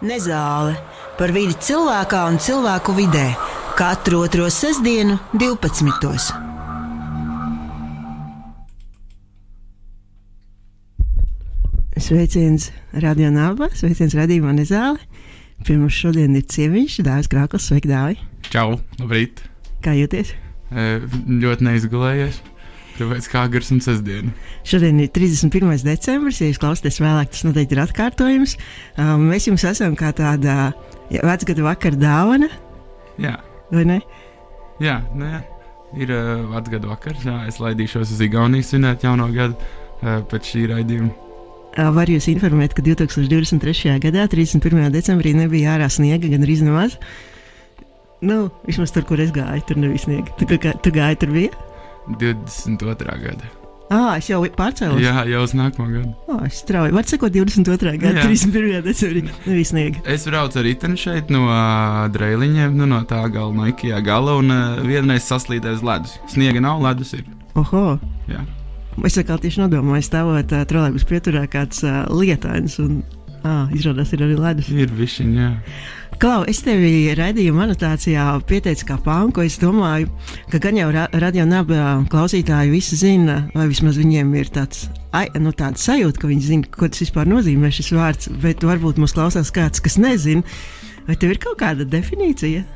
Nezāle par vidi cilvēkā un cilvēku vidē katru otro sestdienu, 12. Sveiciens Radio Naba, sveiciens radījumā Nezāle. Pie mums šodien ir ciemiņš, Dāvis Krāklis. Sveiki, Dāvi! Čau, labrīt! Kā jūties? E, ļoti neizgulējies. Tāpēc kā gars un sestdiena. Šodien ir 31. decembris. Ja jūs klausāties vēlāk, tas noteikti ir atkārtojums. Um, mēs jums esam kā tāda ja, vecgada vakara dāvana. Jā, vai ne? jā, nu, jā. ir uh, vecgada vakars. Jā, es laidīšos uz Igauniju svinēt jauno gadu uh, pēc šī raidījuma. Uh, Var jūs informēt, ka 2023. gadā, 31. decembrī, nebija ārā sniega gan arī nemaz. Nu, vismaz tur, kur es gāju, tur nebija sniega. Tu, kā, tu gāji, tur bija? 22. gada. Ah, es jau pārcēlos. Jā, jau uz nākamo gadu. Oh, strauji. Var sekot 22. gada, Jā. 31. decembrī. Nebija sniega. Es braucu ar riteni šeit no uh, drēliņiem, nu, no tā gala, no ikajā gala, un uh, vienreiz saslīdēju uz ledus. Sniega nav, ledus ir. Oho! Jā. Es atkal tieši nodomāju, stāvot uh, trolēļus pieturā kāds uh, lietains. Un, ah, izrādās, ir arī ledus. Ir višķiņa, jā. Klau, es tevi raidījuma anotācijā pieteicu kā panku. Es domāju, ka gan jau ra radio nabā klausītāji visi zina, vai vismaz viņiem ir tāds, ai, nu, tāds sajūta, ka viņi zina, ko tas vispār nozīmē šis vārds. Bet varbūt mūs klausās kāds, kas nezina. Vai tev ir kaut kāda definīcija?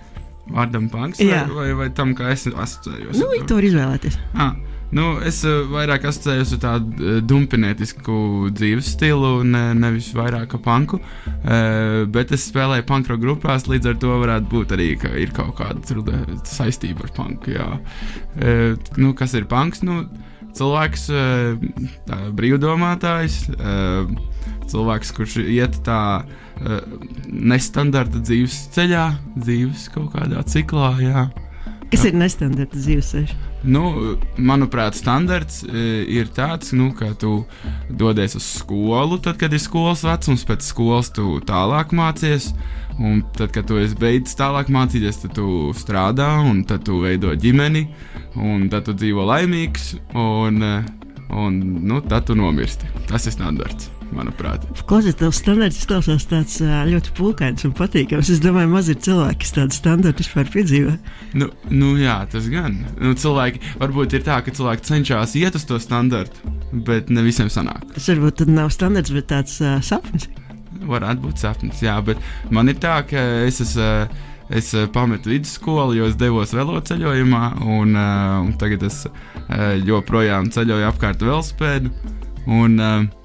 Vārdam panks Jā. vai, vai, vai tam, kā es asociējos? Nu, to? var izvēlēties. Ah, nu, es uh, vairāk asociējos ar tādu uh, dumpinietisku dzīves stilu, ne, nevis vairāk panku. Uh, bet es spēlēju pankro grupās, līdz ar to varētu būt arī, ka ir kaut kāda saistība ar panku. Jā. Uh, nu, kas ir panks? Nu, cilvēks, uh, tā, brīvdomātājs, uh, cilvēks, kurš iet tā uh, nestandarta dzīves ceļā, dzīves kaut kādā ciklā. Jā. Kas ir nestandarta dzīvesveids? Nu, manuprāt, standarts e, ir tāds, nu, ka tu dodies uz skolu, tad, kad ir skolas vecums, pēc skolas tu tālāk mācies. Un tad, kad tu esi beidzis tālāk mācīties, tad tu strādā, un tad tu veido ģimeni, un tad tu dzīvo laimīgs, un, e, un nu, tad tu nomirsti. Tas ir standarts, manuprāt. Klausies, tavs standarts izklausās tāds ļoti pūkains un patīkams. Es domāju, maz ir cilvēki, kas tādu standartu vispār piedzīvo. Nu, nu, jā, tas gan. Nu, cilvēki varbūt ir tā, ka cilvēki cenšas iet uz to standartu, bet ne visiem sanāk. Tas varbūt nav standarts, bet tāds uh, sapnis. Varētu būt sapnis, jā, bet man ir tā, ka es esmu. Es eh, pametu vidusskolu, jo es devos veloceļojumā, un, uh, un tagad es uh, joprojām ceļoju apkārt velospēdu. Un, uh,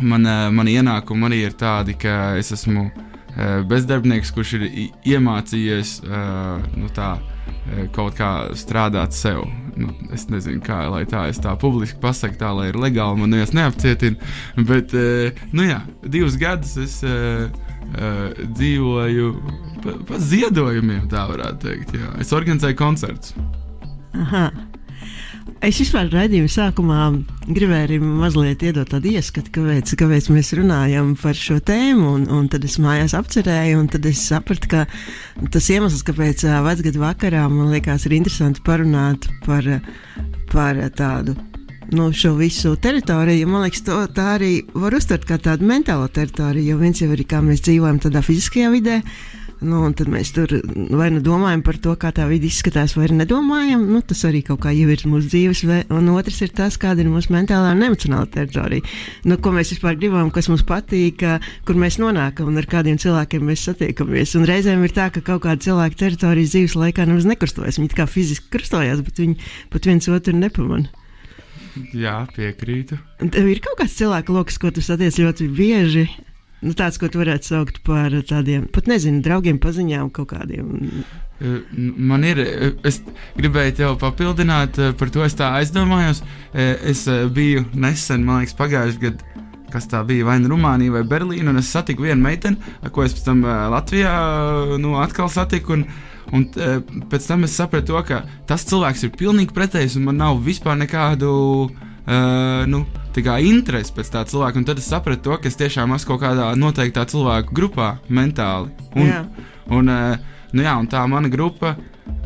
man, man ienākumi arī ir tādi, ka es esmu uh, bezdarbnieks, kurš ir iemācījies uh, nu, tā, uh, kaut kā strādāt sev. Nu, es nezinu, kā lai tā es tā publiski pasaku, tā lai ir legāli, man neviens neapcietina. Bet, nu jā, divus gadus es dzīvoju pa, pa ziedojumiem, tā varētu teikt. Jā. Es organizēju koncertus. Aha. Es vispār raidījuma sākumā gribēju arī mazliet iedot tādu ieskatu, kāpēc, kāpēc mēs runājam par šo tēmu. Un, un tad es mājās apcerēju, un tad es sapratu, ka tas iemesls, kāpēc vecgadu vakarā man liekas, ir interesanti parunāt par, par tādu. Nu, šo visu teritoriju, man liekas, to, tā arī var uztvert kā tādu mentālo teritoriju. Jo viens jau ir kā mēs dzīvojam tādā fiziskajā vidē, Nu, tad mēs tur vai nu domājam par to, kā tā vide izskatās, vai nedomājam. Nu, tas arī kaut kā ievirz mūsu dzīves, vai- un otrs ir tas, kāda ir mūsu mentālā un emocionālā teritorija. Nu, ko mēs vispār gribam, kas mums patīk, kur mēs nonākam un ar kādiem cilvēkiem mēs satiekamies. Un reizēm ir tā, ka kaut kāda cilvēka teritorijas dzīves laikā nemaz nekrustojas. Viņi kā fiziski krustojās, bet viņi pat viens otru nepamanā. Jā, piekrītu. Tev ir kaut kāds cilvēku lokus, ko tu satiec ļoti bieži. Nu, tāds, ko tu varētu saukt par tādiem, pat nezinu, draugiem, paziņām, kaut kādiem. Uh, Man ir, uh, es gribēju tev papildināt uh, par to, es tā aizdomājos. Es biju nesen, man liekas, pagājušajā gadā. Kas tā bija? Vai nu Rumānija vai Berlīna. Es satiku vienu meiteni, ko es pēc tam Latvijā nu, atkal satiku. Un, un pēc tam es sapratu, to, ka tas cilvēks ir pilnīgi pretējs un man nav vispār nekādu. Uh, nu, tā kā interesi pēc tā cilvēka, un tad es sapratu, to, ka es tiešām esmu kaut kādā noteiktā cilvēku grupā mentāli. Un, Jā. un, uh, nu jā, un tā mana grupa,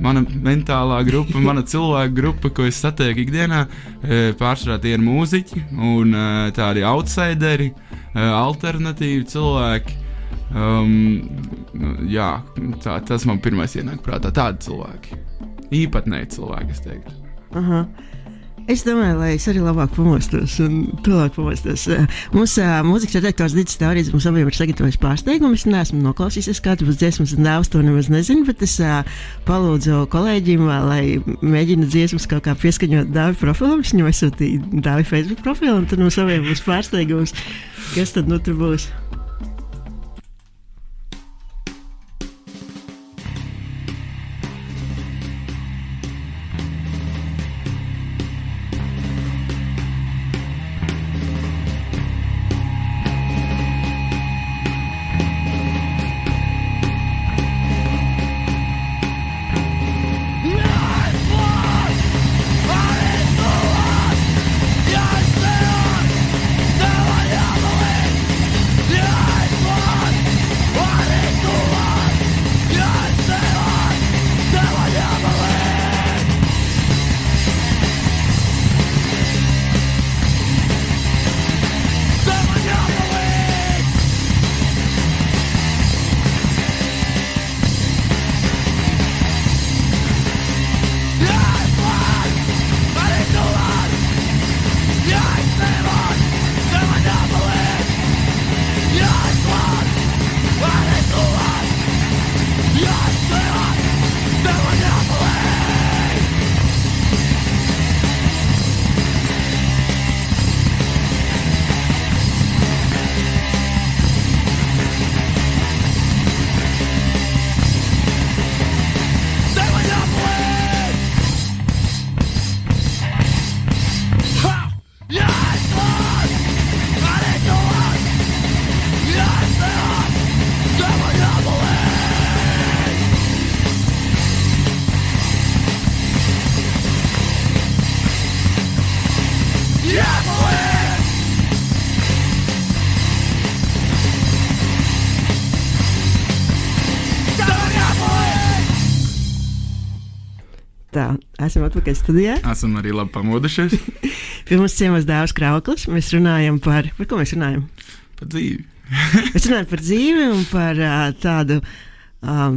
mana mentālā grupa, mana cilvēka grupa, ko es satieku ikdienā, uh, pārsvarā tie ir mūziķi un uh, tādi outsideri, uh, alternatīvi cilvēki. Um, nu, jā, tā, tas man pirmais ienāk prātā. Tādi cilvēki. Īpatnēji cilvēki, es teiktu. Aha. Es domāju, lai es arī labāk pamostos un tuvāk pamostos. Mūsu uh, mūzikas redaktors Digits Taurīds mums abiem ir sagatavojis pārsteigumu. Es neesmu noklausījies kādu būs dziesmas un dēvs, to nemaz nezinu, bet es uh, palūdzu kolēģim, lai mēģina dziesmas kaut kā pieskaņot dāvi profilam. Es viņam aizsūtīju dāvi Facebook profilu, un tad mums abiem būs pārsteigums, kas tad nu tur būs. Esam atpakaļ studijā. Esam arī labi pamodušies. Pie mums ciemos dāvāts Krauklis. Mēs runājam par, par ko mēs runājam? Par dzīvi. Mēs runājam par dzīvi un par uh, tādu um,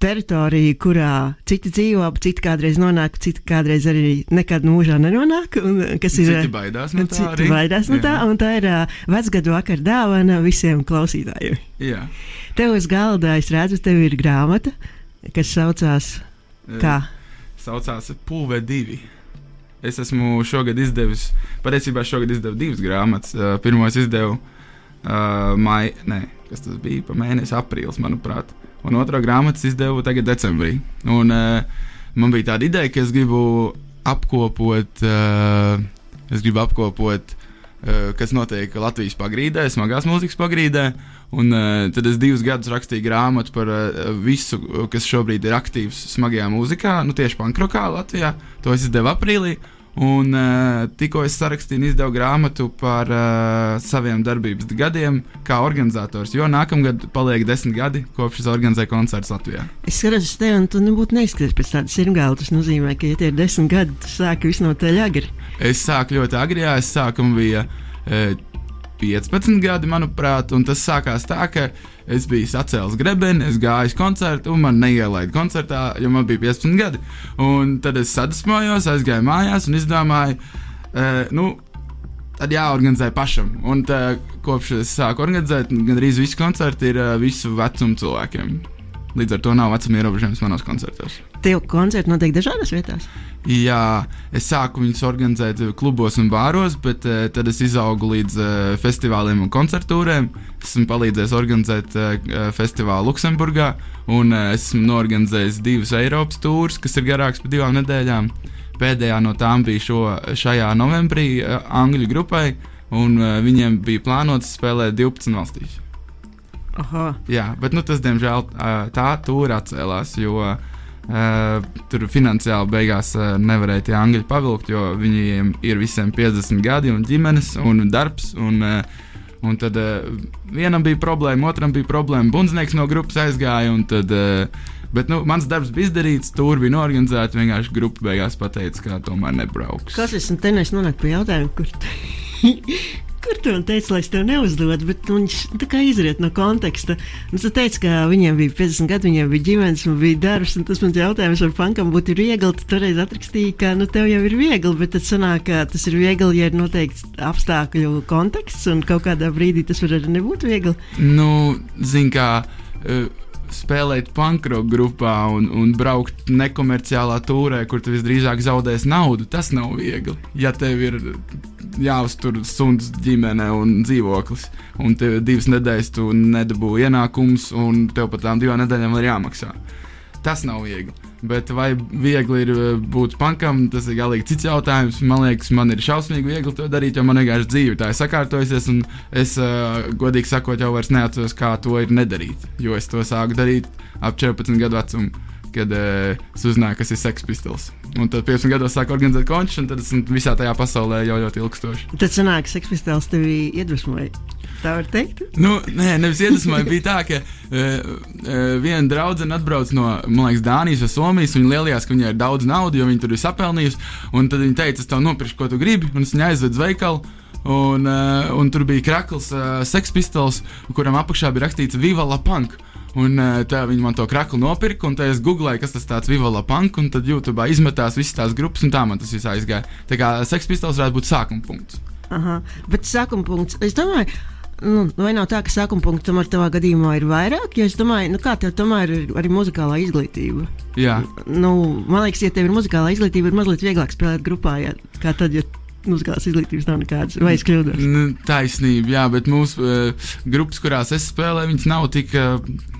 teritoriju, kurā citi dzīvo, citi kādreiz nonāk, citi kādreiz arī nekad mūžā nenonāk. Un, kas ir Citi baidās no tā. Citi arī. baidās no tā, Jā. un tā ir uh, vecgadu vakar dāvana visiem klausītājiem. Jā. Tev uz galda, es redzu, tev ir grāmata, kas saucās kā? Saucās Pūve 2. Es esmu šogad izdevis, patiesībā šogad izdevu divas grāmatas. Uh, Pirmo es izdevu uh, maijā, ne, kas tas bija, pa mēnesi, aprīlis, manuprāt. Un otro grāmatu es izdevu tagad decembrī. Un uh, man bija tāda ideja, ka es gribu apkopot, uh, es gribu apkopot kas notiek Latvijas pagrīdē, smagās mūzikas pagrīdē. Un uh, tad es divus gadus rakstīju grāmatu par uh, visu, kas šobrīd ir aktīvs smagajā mūzikā, nu tieši pankrokā Latvijā. To es izdevu aprīlī. Un uh, tikko es sarakstīju un izdevu grāmatu par uh, saviem darbības gadiem, kā organizators. Jo nākamgad paliek desmit gadi, kopš es organizēju koncertus Latvijā. Es skatos uz tevi, un tu nebūtu neizskaties pēc tādas sirmgāla. Tas nozīmē, ka, ja tie ir desmit gadi, tu sāki visnotaļ agri. Es sāku ļoti agri, jā, es sāku, man bija e, 15 gadi, manuprāt, un tas sākās tā, ka es biju sacēlis grebeni, es gāju uz koncertu, un man neielaida koncertā, jo man bija 15 gadi. Un tad es sadusmojos, aizgāju mājās un izdomāju, e, nu, tad jāorganizē pašam. Un tā, kopš es sāku organizēt, gandrīz visi koncerti ir e, visu vecumu cilvēkiem. Līdz ar to nav vecuma ierobežojums manos koncertos. Tev koncerti notiek dažādās vietās. Jā, es sāku viņus organizēt klubos un bāros, bet uh, tad es izaugu līdz uh, festivāliem un koncertūrēm. Esmu palīdzējis organizēt uh, festivālu Luksemburgā, un uh, esmu norganizējis divus Eiropas tūrus, kas ir garāks par divām nedēļām. Pēdējā no tām bija šo, šajā novembrī uh, Angļu grupai, un uh, viņiem bija plānots spēlēt 12 valstīs. Aha. Jā, bet nu, tas, diemžēl, tā tūra atcēlās, jo uh, tur finansiāli beigās uh, nevarēja tie angļi pavilkt, jo viņiem ir visiem 50 gadi un ģimenes un darbs. Un, uh, un tad uh, vienam bija problēma, otram bija problēma. Bundznieks no grupas aizgāja. un Tad, uh, bet nu, mans darbs bija izdarīts, tur bija norganizēts. Vienkārši grupa beigās pateica, ka tomēr nebrauks. Kas es un te es nonāku pie jautājuma, kur, Kur tu man teici, lai es tev neuzdodu, bet viņš tā kā izriet no konteksta. Nu, tu teici, ka viņiem bija 50 gadi, viņiem bija ģimenes un bija darbs, un tas mans jautājums, vai pankam būtu viegli, tu toreiz atrakstīji, ka nu, tev jau ir viegli, bet tad sanāk, ka tas ir viegli, ja ir noteikts apstākļu konteksts, un kaut kādā brīdī tas var arī nebūt viegli. Nu, zin kā. Uh, spēlēt pankroku grupā un, un braukt nekomerciālā tūrē, kur tu visdrīzāk zaudēsi naudu, tas nav viegli. Ja tev ir jāuztur suns ģimene un dzīvoklis, un tev divas nedēļas tu nedabū ienākums, un tev pat tām divām nedēļām ir jāmaksā. Tas nav viegli. Bet vai viegli ir eh, būt pankam, tas ir galīgi cits jautājums. Man liekas, man ir šausmīgi viegli to darīt, jo man vienkārši dzīve tā ir sakārtojusies, es, uh, godīgi sakot, jau vairs neatceros, kā to ir nedarīt. Jo es to sāku darīt ap 14 gadu vecumu, kad uh, es uzzināju, kas ir seks pistols. Un tad 15 gados sāku organizēt končus, un tad esmu visā tajā pasaulē jau ļoti ilgstoši. Tad sanāk, seks pistols tevi iedvesmoja. Tā var teikt? Nu, nē, nevis iedvesmoja. bija tā, ka uh, uh, viena draudzene atbrauc no liekas, Dānijas vai Somijas. Viņa lielījās, ka viņai ir daudz naudas, jo viņa tur ir sapelnījusi. Tad viņa teica, es tev nopirkšu, ko tu gribi, un es viņu aizvedu uz veikalu. Un, uh, un tur bija krakls, uh, seks pistols, kuram apakšā bija rakstīts Viva la Punk. Un tā viņi man to kraklu nopirka, un es googlēju, kas tas tāds Vivala Punk, un tad YouTube izmetās visas tās grupas, un tā man tas viss aizgāja. Tā kā seks pistols varētu būt sākuma punkts. Aha, bet sākuma punkts, es domāju, nu, vai nav tā, ka sākuma punkts tomēr tavā gadījumā ir vairāk? Jo es domāju, nu, kā tev tomēr ir arī muzikālā izglītība. Jā. Nu, man liekas, ja tev ir muzikālā izglītība, ir mazliet vieglāk spēlēt grupā, ja, kā tad, ja muzikālās izglītības nav nekādas. Vai es kļūdos? Nu, taisnība, jā, bet mūsu uh, grupas, kurās es spēlēju, viņas nav tik. Uh,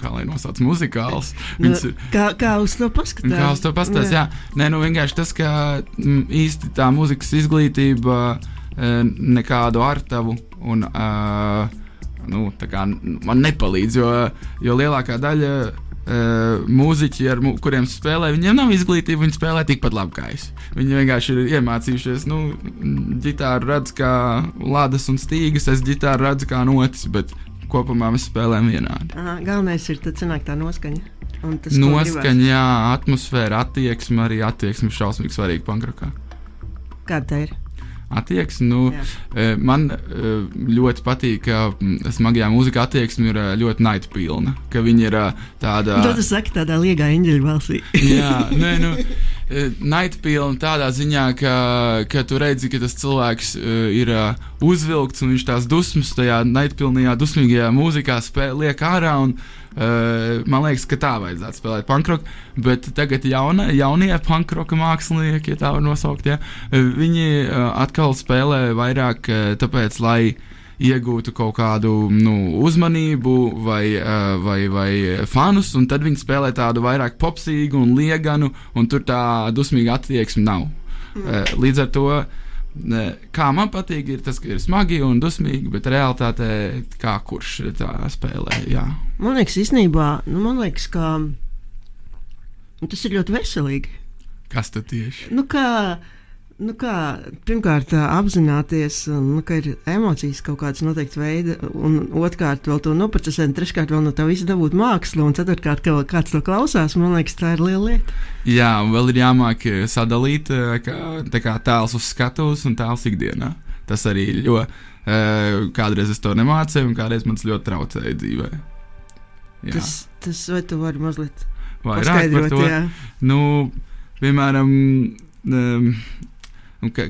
Kā lai nosauc muzikāls? Nu, ir, kā, kā uz to paskatās? Kā uz to paskatās, jā. jā. Nē, nu vienkārši tas, ka m, mm, īsti tā mūzikas izglītība uh, nekādu artavu un uh, nu, kā, man nepalīdz, jo, jo lielākā daļa uh, mūziķi, ar mu, kuriem spēlē, viņiem nav izglītība, viņi spēlē tikpat labi kā es. Viņi vienkārši ir iemācījušies, nu, ģitāru redz kā ladas un stīgas, es ģitāru redzu kā notis, bet kopumā mēs spēlējam vienādi. Aha, galvenais ir tad sanāk tā noskaņa. Tas, noskaņa, jā, atmosfēra, attieksme, arī attieksme šausmīgi svarīga pankrokā. Kāda ir? Attieksme. Nu, Jā. E, man e, ļoti patīk, ka smagajā mūzikā attieksme ir e, ļoti naidpilna. Ka viņi ir tāda. To tu saki tādā liegā eņģeļa balsī. Jā, nē, nu. Naidpilna tādā ziņā, ka, ka tu redzi, ka tas cilvēks uh, ir uh, uzvilkts un viņš tās dusmas tajā naidpilnajā, dusmīgajā mūzikā spēlē, liek ārā. Un, uh, Uh, man liekas, ka tā vajadzētu spēlēt pankroku, bet tagad jauna, jaunie pankroka mākslinieki, ja tā var nosaukt, ja, viņi uh, atkal spēlē vairāk uh, tāpēc, lai iegūtu kaut kādu nu, uzmanību vai, uh, vai, vai fanus, un tad viņi spēlē tādu vairāk popsīgu un lieganu, un tur tā dusmīga attieksme nav. Mm. Uh, līdz ar to kā man patīk, ir tas, ka ir smagi un dusmīgi, bet realitātē kā kurš tā spēlē. Jā. Man liekas, īstenībā, nu, man liekas, ka nu, tas ir ļoti veselīgi. Kas tad tieši? Nu, kā, Nu kā, pirmkārt, apzināties, nu, ka ir emocijas kaut kādas noteikti veidi, un otrkārt, vēl to noprocesēt, treškārt, vēl no tā visa dabūt mākslu, un ceturtkārt, ka kāds to klausās, man liekas, tā ir liela lieta. Jā, un vēl ir jāmāk sadalīt kā, kā tēls uz skatuves un tēls ikdienā. Tas arī, jo kādreiz es to nemācīju, un kādreiz man tas ļoti traucēja dzīvē. Jā. Tas, tas vai tu vari mazliet vairāk par to? Jā. Nu, piemēram, um,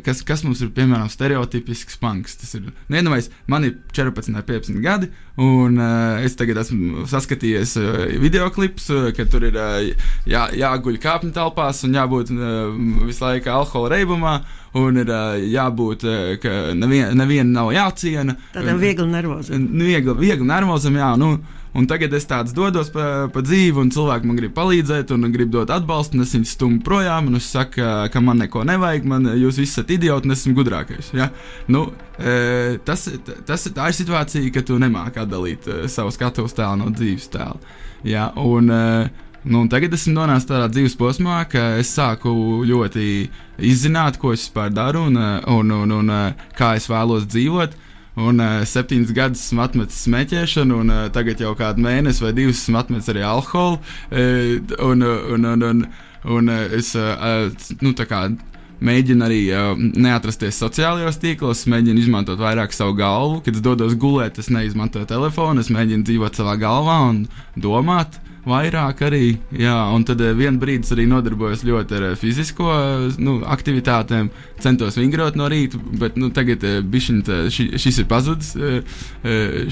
kas, kas mums ir, piemēram, stereotipisks punks? Tas ir, nu, iedomājieties, man ir 14, 15 gadi, un uh, es tagad esmu saskatījies uh, video klipus, uh, ka tur ir uh, jā, jāguļ kāpņu telpās un jābūt uh, visu laiku alkohola reibumā. Un ir uh, jābūt, uh, ka neviena nevien nav jāciena. Tādam viegli nervozam. Viegli, viegli nervozam, jā. Nu, Un tagad es tāds dodos pa, pa dzīvi, un cilvēki man grib palīdzēt, un grib dot atbalstu, un es viņus stumu projām, un es saku, ka man neko nevajag, man jūs visi esat idioti, un es esmu gudrākais. Ja? Nu, e, tas, tas tā ir situācija, ka tu nemāki atdalīt e, savu skatuves tēlu no dzīves tēla. Ja? Un, e, Nu, tagad esmu nonācis tādā dzīves posmā, ka es sāku ļoti izzināt, ko es vispār daru un, un, un, un kā es vēlos dzīvot. Uh, Un uh, septiņus gadus esmu atmetis smēķēšanu, un uh, tagad jau kādu mēnesi vai divus esmu atmetis arī alkoholu. Uh, un, un, un, un, un uh, es uh, nu, tā kā mēģinu arī uh, neatrasties sociālajos tīklos, mēģinu izmantot vairāk savu galvu. Kad es dodos gulēt, es neizmantoju telefonu, es mēģinu dzīvot savā galvā un domāt. Vairāk arī, jā, un tad vienā brīdī arī nodarbojos ļoti ar fizisko nu, aktivitātēm, centos vingrot no rīta, bet nu, tagad bišķiņ, ši, šis ir pazudis,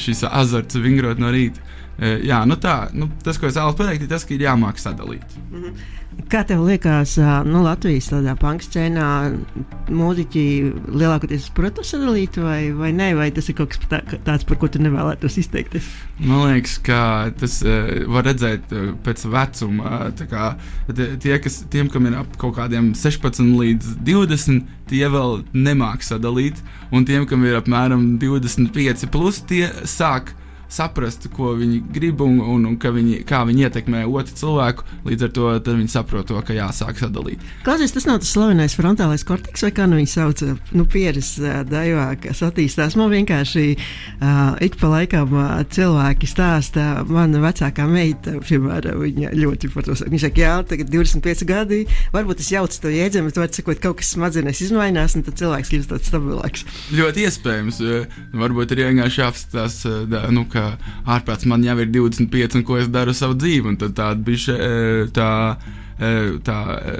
šis azarts vingrot no rīta. Jā, nu tā, nu, tas, ko es vēlos pateikt, ir tas, ka ir jāmāk sadalīt. Mm -hmm. Kā tev liekas, nu, Latvijas tādā pankscēnā mūziķi lielākoties protams sadalīt vai, vai nē, vai tas ir kaut kas tā, tāds, par ko tu nevēlētos izteikties? Man liekas, ka tas var redzēt pēc vecuma. Kā, tie, kas, tiem, kam ir ap kaut kādiem 16 līdz 20, tie vēl nemāk sadalīt, un tiem, kam ir apmēram 25, plus, tie sāk saprast, ko viņi grib un, un, un viņi, kā viņi ietekmē otru cilvēku. Līdz ar to viņi saprot, to, ka jāsāk sadalīt. Klausies, tas nav tas slavenais frontālais korteks, vai kā nu viņi sauc, nu, pieres daļā, kas attīstās. Man vienkārši uh, ik pa laikam uh, cilvēki stāsta, mana vecākā meita, piemēram, viņa ļoti par to saka. Viņa saka, jā, tagad 25 gadi, varbūt es jaucu to jēdzienu, bet var sakot, kaut kas smadzenēs izmainās, un tad cilvēks kļūst tāds stabilāks. Ļoti iespējams. Varbūt ir vienkārši jāapstāsta, nu, ka ārprāts man jau ir 25 un ko es daru savu dzīvi. Un tad tāda bija e, tā. E, tā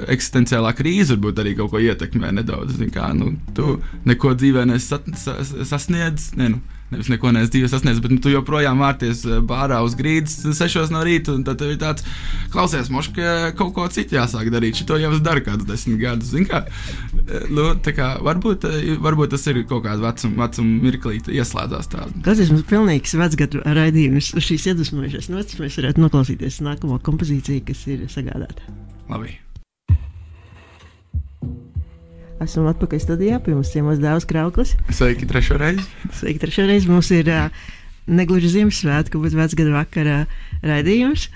eksistenciālā krīze varbūt arī kaut ko ietekmē nedaudz. Kā, nu, tu neko dzīvē nesasniedz. Ne, nu, nevis neko neesmu dzīves sasniedzis, bet nu, tu joprojām vārties eh, bārā uz grīdas, sešos no rīta, un tad ir tāds, klausies, moš, ka kaut ko citu jāsāk darīt. Šito jau es daru kādus desmit gadus. Kā, eh, nu, kā, varbūt, eh, varbūt tas ir kaut kāda vecuma, vecuma mirklī, ieslēdzās tāda. Tas ir pilnīgs vecgadu raidījums. Šīs iedvesmojušās notis mēs varētu noklausīties nākamo kompozīciju, kas ir sagādāta. Labi. Esam atpakaļ studijā pie mums ciemos Dāvs Krauklis. Sveiki, trešo reizi. Sveiki, trešo reizi. Mums ir uh, negluži Ziemassvētku, bet vecgada vakarā raidījums.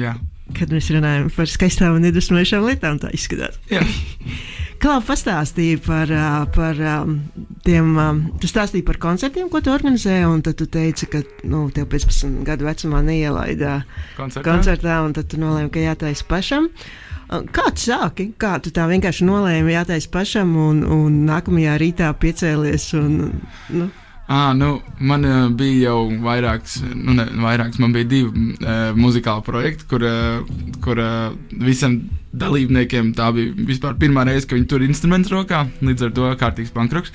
Jā. Kad mēs runājam par skaistām un iedvesmojošām lietām, tā izskatās. Jā. Kā pastāstīja par, par tiem, tu stāstīji par koncertiem, ko tu organizēji, un tad tu teici, ka nu, tev 15 gadu vecumā neielaida koncertā, koncertā un tad tu nolēmi, ka jātaisa pašam. Uh, Kā tu sāki? Kā tu tā vienkārši nolēmi jātaisa pašam un, un nākamajā rītā piecēlies? Un, nu? À, nu, man uh, bija jau vairāks, nu, ne, vairāks, man bija divi uh, muzikāli projekti, kur, uh, kur uh, visam dalībniekiem tā bija vispār pirmā reize, kad viņi tur instrumentu rokā, līdz ar to kārtīgs pankroks.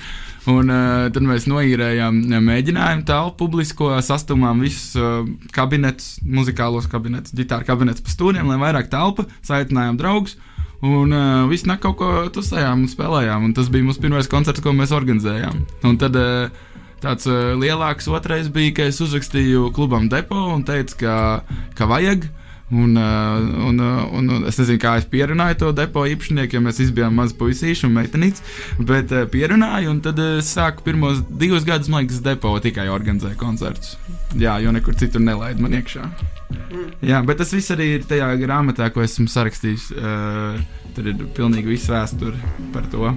Un uh, tad mēs noīrējām mēģinājumu telpu, publisko, sastumām visus uh, kabinetus, muzikālos kabinetus, ģitāru kabinetus pa stūriem, lai vairāk telpa, saicinājām draugus. Un uh, viss nak kaut ko tusējām un spēlējām. Un tas bija mūsu pirmais koncerts, ko mēs organizējām. Un tad uh, tāds uh, lielāks otrais bija, ka es uzrakstīju klubam depo un teicu, ka, ka vajag. Un, uh, un, uh, un, un es nezinu, kā es pierunāju to depo īpašnieku, jo mēs bijām mazi puisīši un meitenītes. Bet pierunāju, un tad es sāku pirmos divus gadus, man liekas, depo tikai organizēju koncertus. Jā, jo nekur citur nelaidu man iekšā. Mm. Jā, bet tas viss arī ir tajā grāmatā, ko esmu sarakstījis. Tur ir pilnīgi viss vēsture par to.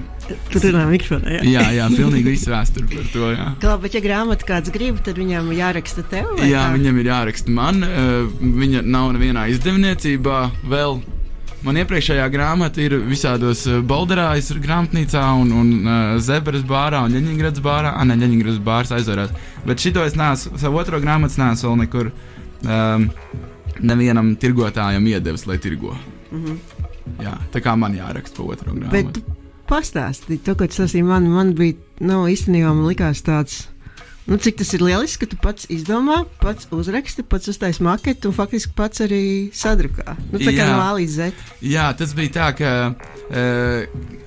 Tur ir mikrofonā. Jā, jā, jā pilnīgi viss vēsture par to. Jā. Kā, bet, ja grāmata kāds grib, tad viņam jāraksta tev? Jā, kā? viņam ir jāraksta man. Uh, viņa nav nevienā izdevniecībā vēl. Man iepriekšējā grāmata ir visādos uh, Bolderājas grāmatnīcā, un, un uh, Zebras bārā, un Leņņģerads bārā. Ah, ne, Leņņģerads bārs aizvarās. Bet šito es neesmu, savu otro grāmatu neesmu vēl nekur um, nevienam tirgotājam iedevis, lai tirgo. Mm -hmm. Jā, tā kā man jāraksta pa otru grāmatu. Pastāstiet, to, ko tas arī man, man bija, nu, īstenībā man likās tāds. Nu, cik tas ir lieliski, ka tu pats izdomā, pats uzraksti, pats uztaisīji maketu un faktiski pats arī sadrukā. Nu, tā kā no A līdz Z. Jā, tas bija tā, ka. Uh,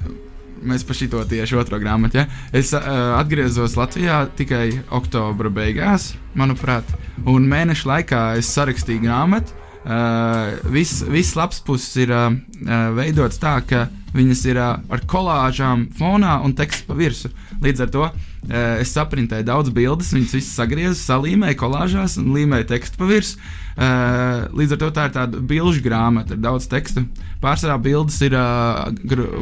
Mēs par šito tieši otro grāmatu. Ja? Es uh, atgriezos Latvijā tikai oktobra beigās, manuprāt, un mēneša laikā es sarakstīju grāmatu. Uh, viss vis labs puses ir uh, veidots tā, ka viņas ir uh, ar kolāžām fonā un teksts pa virsmu. Līdz ar to uh, es saprintēju daudz bildes, viņas visas sagriezu, salīmēju kolāžās un līmēju tekstu pa virsmu. Uh, līdz ar to tā ir tāda bilžu grāmata ar daudz tekstu. Pārsvarā bildes ir uh,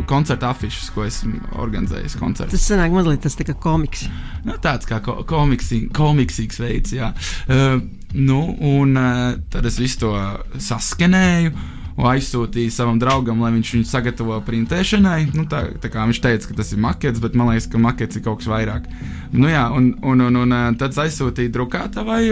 koncerta afišas, ko esmu organizējis. Koncertu. Tas sanāk mazliet tas kā komiks. Nu, tāds kā ko komiksī, komiksīgs veids, jā. Uh, nu, un uh, tad es visu to saskenēju. aizsūtīju savam draugam, lai viņš viņu sagatavo printēšanai. Nu, tā, tā kā viņš teica, ka tas ir makets, bet man liekas, ka makets ir kaut kas vairāk. Nu, jā, un, un, un, un tad aizsūtīju drukātavai,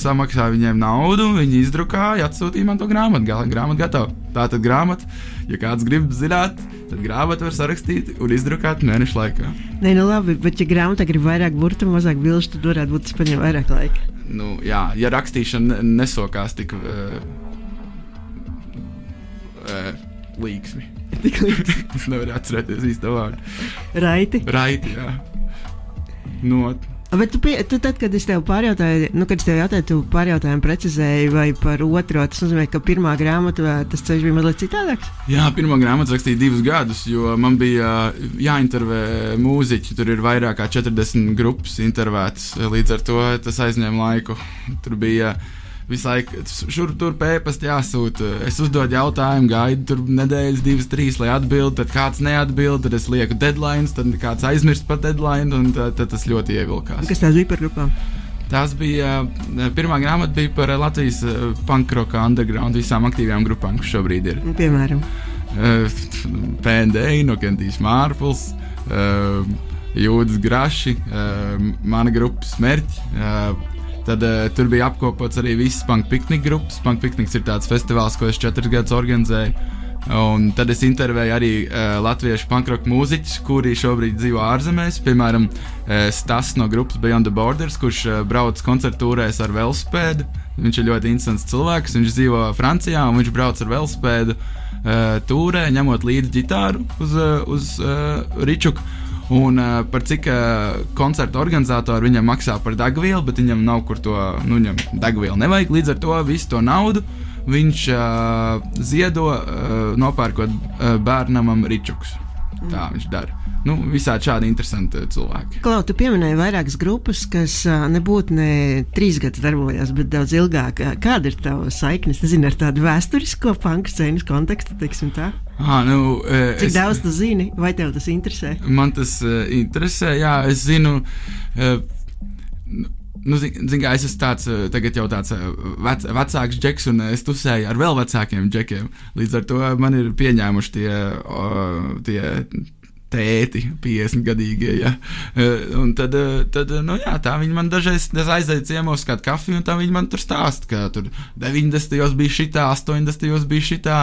samaksāju viņiem naudu, viņi izdrukāja, atsūtīja man to grāmatu, grāmatu gatavu. Tā tad grāmata, ja kāds grib zināt, tad grāmatu var sarakstīt un izdrukāt mēnešu laikā. Nē, nu labi, bet ja grāmatā grib vairāk burbuļu, mazāk bilžu, tad varētu būt paņem vairāk laika. Nu, jā, ja rakstīšana nesokās tik. Uh, uh, līksmi. Tik līksmi. es nevaru atcerēties īsto vārdu. Raiti. Raiti, jā. No, Bet tu, pie, tu tad, kad es tev pārjautāju, nu, kad es tev jautāju, tu pārjautājumu precizēji vai par otro, tas nozīmē, ka pirmā grāmata, tas ceļš bija mazliet citādāks? Jā, pirmā grāmata rakstīja divus gadus, jo man bija jāintervē mūziķi. Tur ir vairāk kā 40 grupas intervētas, līdz ar to tas aizņēma laiku. Tur bija visu laiku šur tur pēpast jāsūta. Es uzdodu jautājumu, gaidu tur nedēļas, divas, trīs, lai atbildētu. Tad kāds neatbild, tad es lieku deadline, tad kāds aizmirst par deadline, un tad, tad tas ļoti ievilkās. Kas tās bija par grupām? Tās bija pirmā grāmata bija par Latvijas pankroka underground visām aktīvajām grupām, kas šobrīd ir. Nu, piemēram, PND, Nokentīs Mārpils. Jūdas graši, uh, mana grupas mērķi, uh, Tad uh, tur bija apkopots arī visas punk piknika grupas. Punk pikniks ir tāds festivāls, ko es četrus gadus organizēju. Un tad es intervēju arī uh, latviešu pankroku mūziķus, kuri šobrīd dzīvo ārzemēs. Piemēram, uh, Stas no grupas Beyond the Borders, kurš uh, brauc koncertūrēs ar velospēdu. Viņš ir ļoti interesants cilvēks. Viņš dzīvo Francijā un viņš brauc ar velospēdu uh, tūrē, ņemot līdzi ģitāru uz, uh, uz uh, Ričuku. Un uh, par cik uh, koncertu organizatori viņam maksā par degvielu, bet viņam nav kur to, nu, viņam degvielu nevajag. Līdz ar to visu to naudu viņš uh, ziedo, uh, nopērkot uh, bērnam ričukus. Tā viņš dara. Nu, visādi šādi interesanti cilvēki. Klau, tu pieminēji vairākas grupas, kas nebūtu ne trīs gadus darbojās, bet daudz ilgāk. Kāda ir tava saikne, nezinu, ar tādu vēsturisko panku scēnas kontekstu, teiksim tā? Ah, nu, Cik es, daudz tu zini, vai tev tas interesē? Man tas uh, interesē, jā, es zinu. Uh, Nu, zin, zin, kā, es esmu tāds, tagad jau tāds vec, vecāks džeks, un es tusēju ar vēl vecākiem džekiem. Līdz ar to man ir pieņēmuši tie, uh, tie tēti, 50 gadīgie. Ja? Un tad, tad nu, jā, tā viņi man dažreiz aizēja ciemos kādu kafiju, un tā viņi man tur stāsta, ka tur 90. gados bija šitā, 80. gados bija šitā.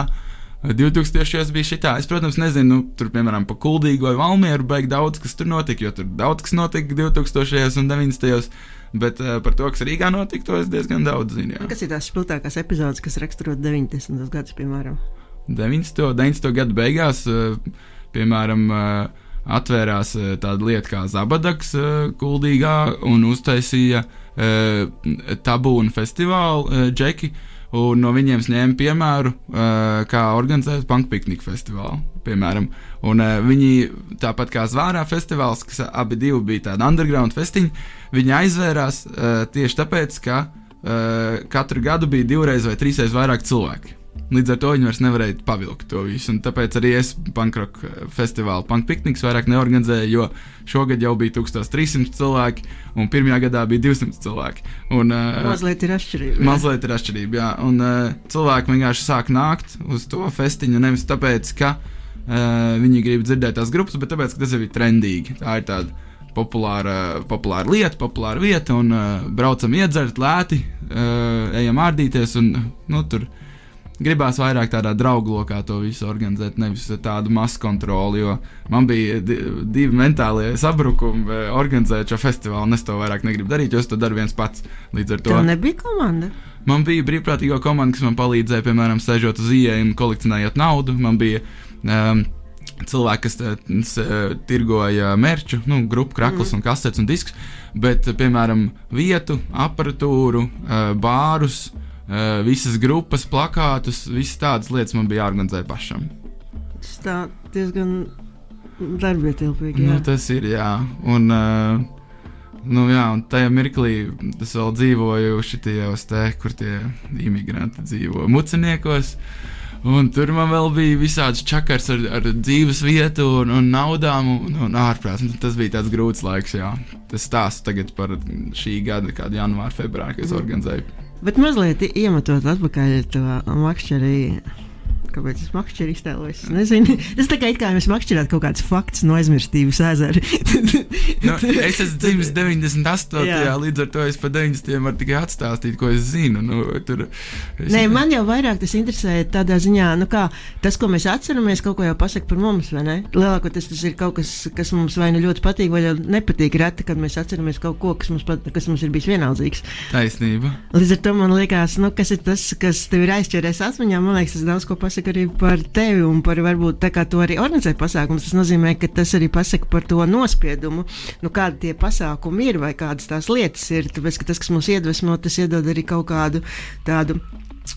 2000. bija šī tā. Es, protams, nezinu, nu, tur, piemēram, pa Kuldīgu vai Valmieru beig daudz, kas tur notika, jo tur daudz kas notika 2000. un 90. Bet uh, par to, kas Rīgā notika, to es diezgan daudz zinu. Jā. Kas ir tās spilgtākās epizodes, kas raksturo 90. gadus, piemēram? 90. 90. gadu beigās, uh, piemēram, uh, atvērās uh, tāda lieta kā Zabadaks uh, Kuldīgā un uztaisīja uh, tabūnu festivālu uh, džeki. Uh, un no viņiem ņēma piemēru, uh, kā organizēt punktu pikniku festivālu. Piemēram. Un, uh, viņi, tāpat kā Zvārā festivāls, kas abi bija tādi underground festiņi, viņi aizvērās uh, tieši tāpēc, ka uh, katru gadu bija divreiz vai trīsreiz vairāk cilvēku. Līdz ar to viņi vairs nevarēja pavilkt to visu. Tāpēc arī es pankroku festivālu, punk pikniks vairāk neorganizēju, jo šogad jau bija 1300 cilvēki, un pirmajā gadā bija 200 cilvēki. Un, uh, mazliet ir atšķirība. Mazliet ir atšķirība, jā. Un uh, cilvēki vienkārši sāk nākt uz to festiņu nevis tāpēc, ka uh, viņi grib dzirdēt tās grupas, bet tāpēc, ka tas ir trendīgi. Tā ir tāda populāra, populāra lieta, populāra vieta, un uh, braucam iedzert lēti, uh, ejam ārdīties, un nu, tur gribās vairāk tādā draugu lokā to visu organizēt, nevis tādu masu kontroli. Jo man bija divi mentālie sabrukumi eh, organizēt šo festivālu, un es to vairāk negribu darīt, jo es to daru viens pats. Līdz ar to. Tev nebija komanda. Man bija brīvprātīgo komanda, kas man palīdzēja, piemēram, sēžot uz ieejas un kolekcionējot naudu. Man bija um, cilvēki, kas t, t, tirgoja mērķu, nu, grupu, kraklus, mm. un kastetes un diskus, bet, piemēram, vietu, aparatūru, uh, bārus, uh, visas grupas, plakātus, visas tādas lietas man bija jāorganizē pašam. Tas tā diezgan darbietilpīgi. Nu, tas ir, jā. Un, uh, Nu, jā, un tajā mirklī es vēl dzīvoju šitajos te, kur tie imigranti dzīvo, muciniekos. Un tur man vēl bija visāds čakars ar, ar dzīves vietu un, un naudām un, un ārprāts. Tas bija tāds grūts laiks, jā. Tas stāsts tagad par šī gada, kādu janvāru, februāru, kad es organizēju Bet mazliet iemetot atpakaļ to makšķerī. Kāpēc es makšķeru iztēlojos. Es nezinu. Tas tā kā it kā mēs makšķerētu kaut kāds fakts no aizmirstības ezera. nu, es esmu dzimis 98. Jā. līdz ar to es pa 90. varu tikai atstāstīt, ko es zinu. Nu, tur, es... Nē, man jau vairāk tas interesē tādā ziņā, nu kā tas, ko mēs atceramies, kaut ko jau pasaka par mums, vai ne? Lielākoties tas ir kaut kas, kas mums vai nu ļoti patīk, vai nepatīk. Reti, kad mēs atceramies kaut ko, kas mums, pat, kas mums ir bijis vienaldzīgs. Taisnība. Līdz ar to man liekas, nu, kas ir tas, kas tev ir aizķēries atmiņā. Man liekas, tas daudz ko pasaka arī par tevi un par varbūt tā kā to arī organizē pasākums. Tas nozīmē, ka tas arī pasaka par to nospiedumu, nu, kādi tie pasākumi ir vai kādas tās lietas ir. Tāpēc, ka tas, kas mums iedvesmo, tas iedod arī kaut kādu tādu,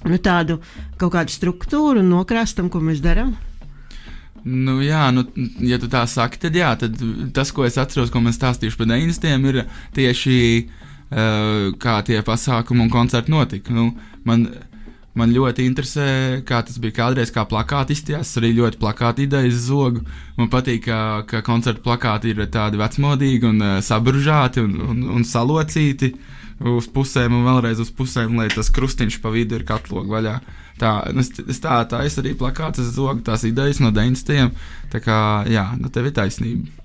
nu, tādu kaut kādu struktūru un nokrāstam, ko mēs darām. Nu, jā, nu, ja tu tā saki, tad jā, tad tas, ko es atceros, ko mēs stāstījuši par 90. ir tieši uh, kā tie pasākumi un koncerti notika. Nu, man, Man ļoti interesē, kā tas bija kādreiz, kā plakāti izstījās. Es arī ļoti plakāti idejas zogu. Man patīk, ka, ka koncertu plakāti ir tādi vecmodīgi un uh, sabružāti un, un, un salocīti uz pusēm un vēlreiz uz pusēm, lai tas krustiņš pa vidu ir katlogu vaļā. Tā, nu, es, es tā, tā es arī plakāts, es zogu tās idejas no 90. Tā kā, jā, nu tev ir taisnība.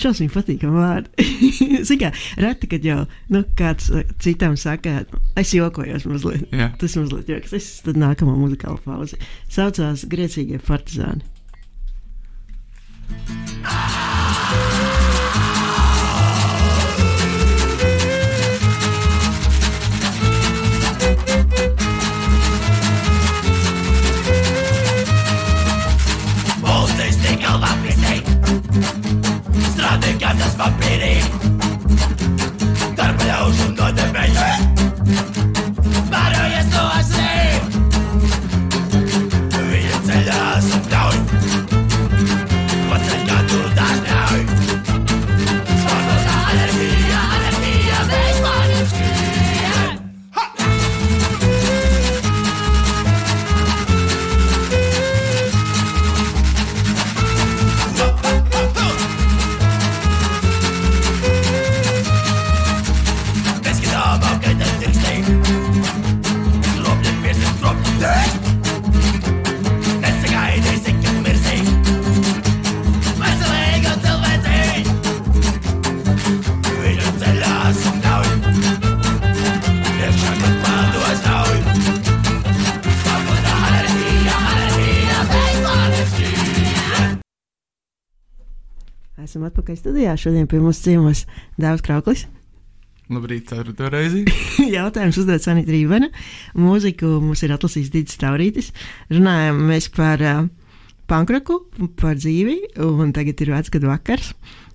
Šausmīgi patīkami vārdi. Ziniet, reti, kad jau nu, kāds uh, citam saka, es jokojos mazliet. Jā. Tas mazliet joks. Es tad nākamā muzikāla pauze. Saucās Griecīgie partizāni. vampiri. Dar prea ușor nu te vei Esam atpakaļ studijā. Šodien pie mums ciemos Dārzs Krauklis. Labrīt, ceru reizi. Jautājums uzdod Sanita Rībena. Mūziku mums ir atlasījis Digis Taurītis. Runājam mēs par uh, pankroku, par dzīvi, un tagad ir vecgadu vakars.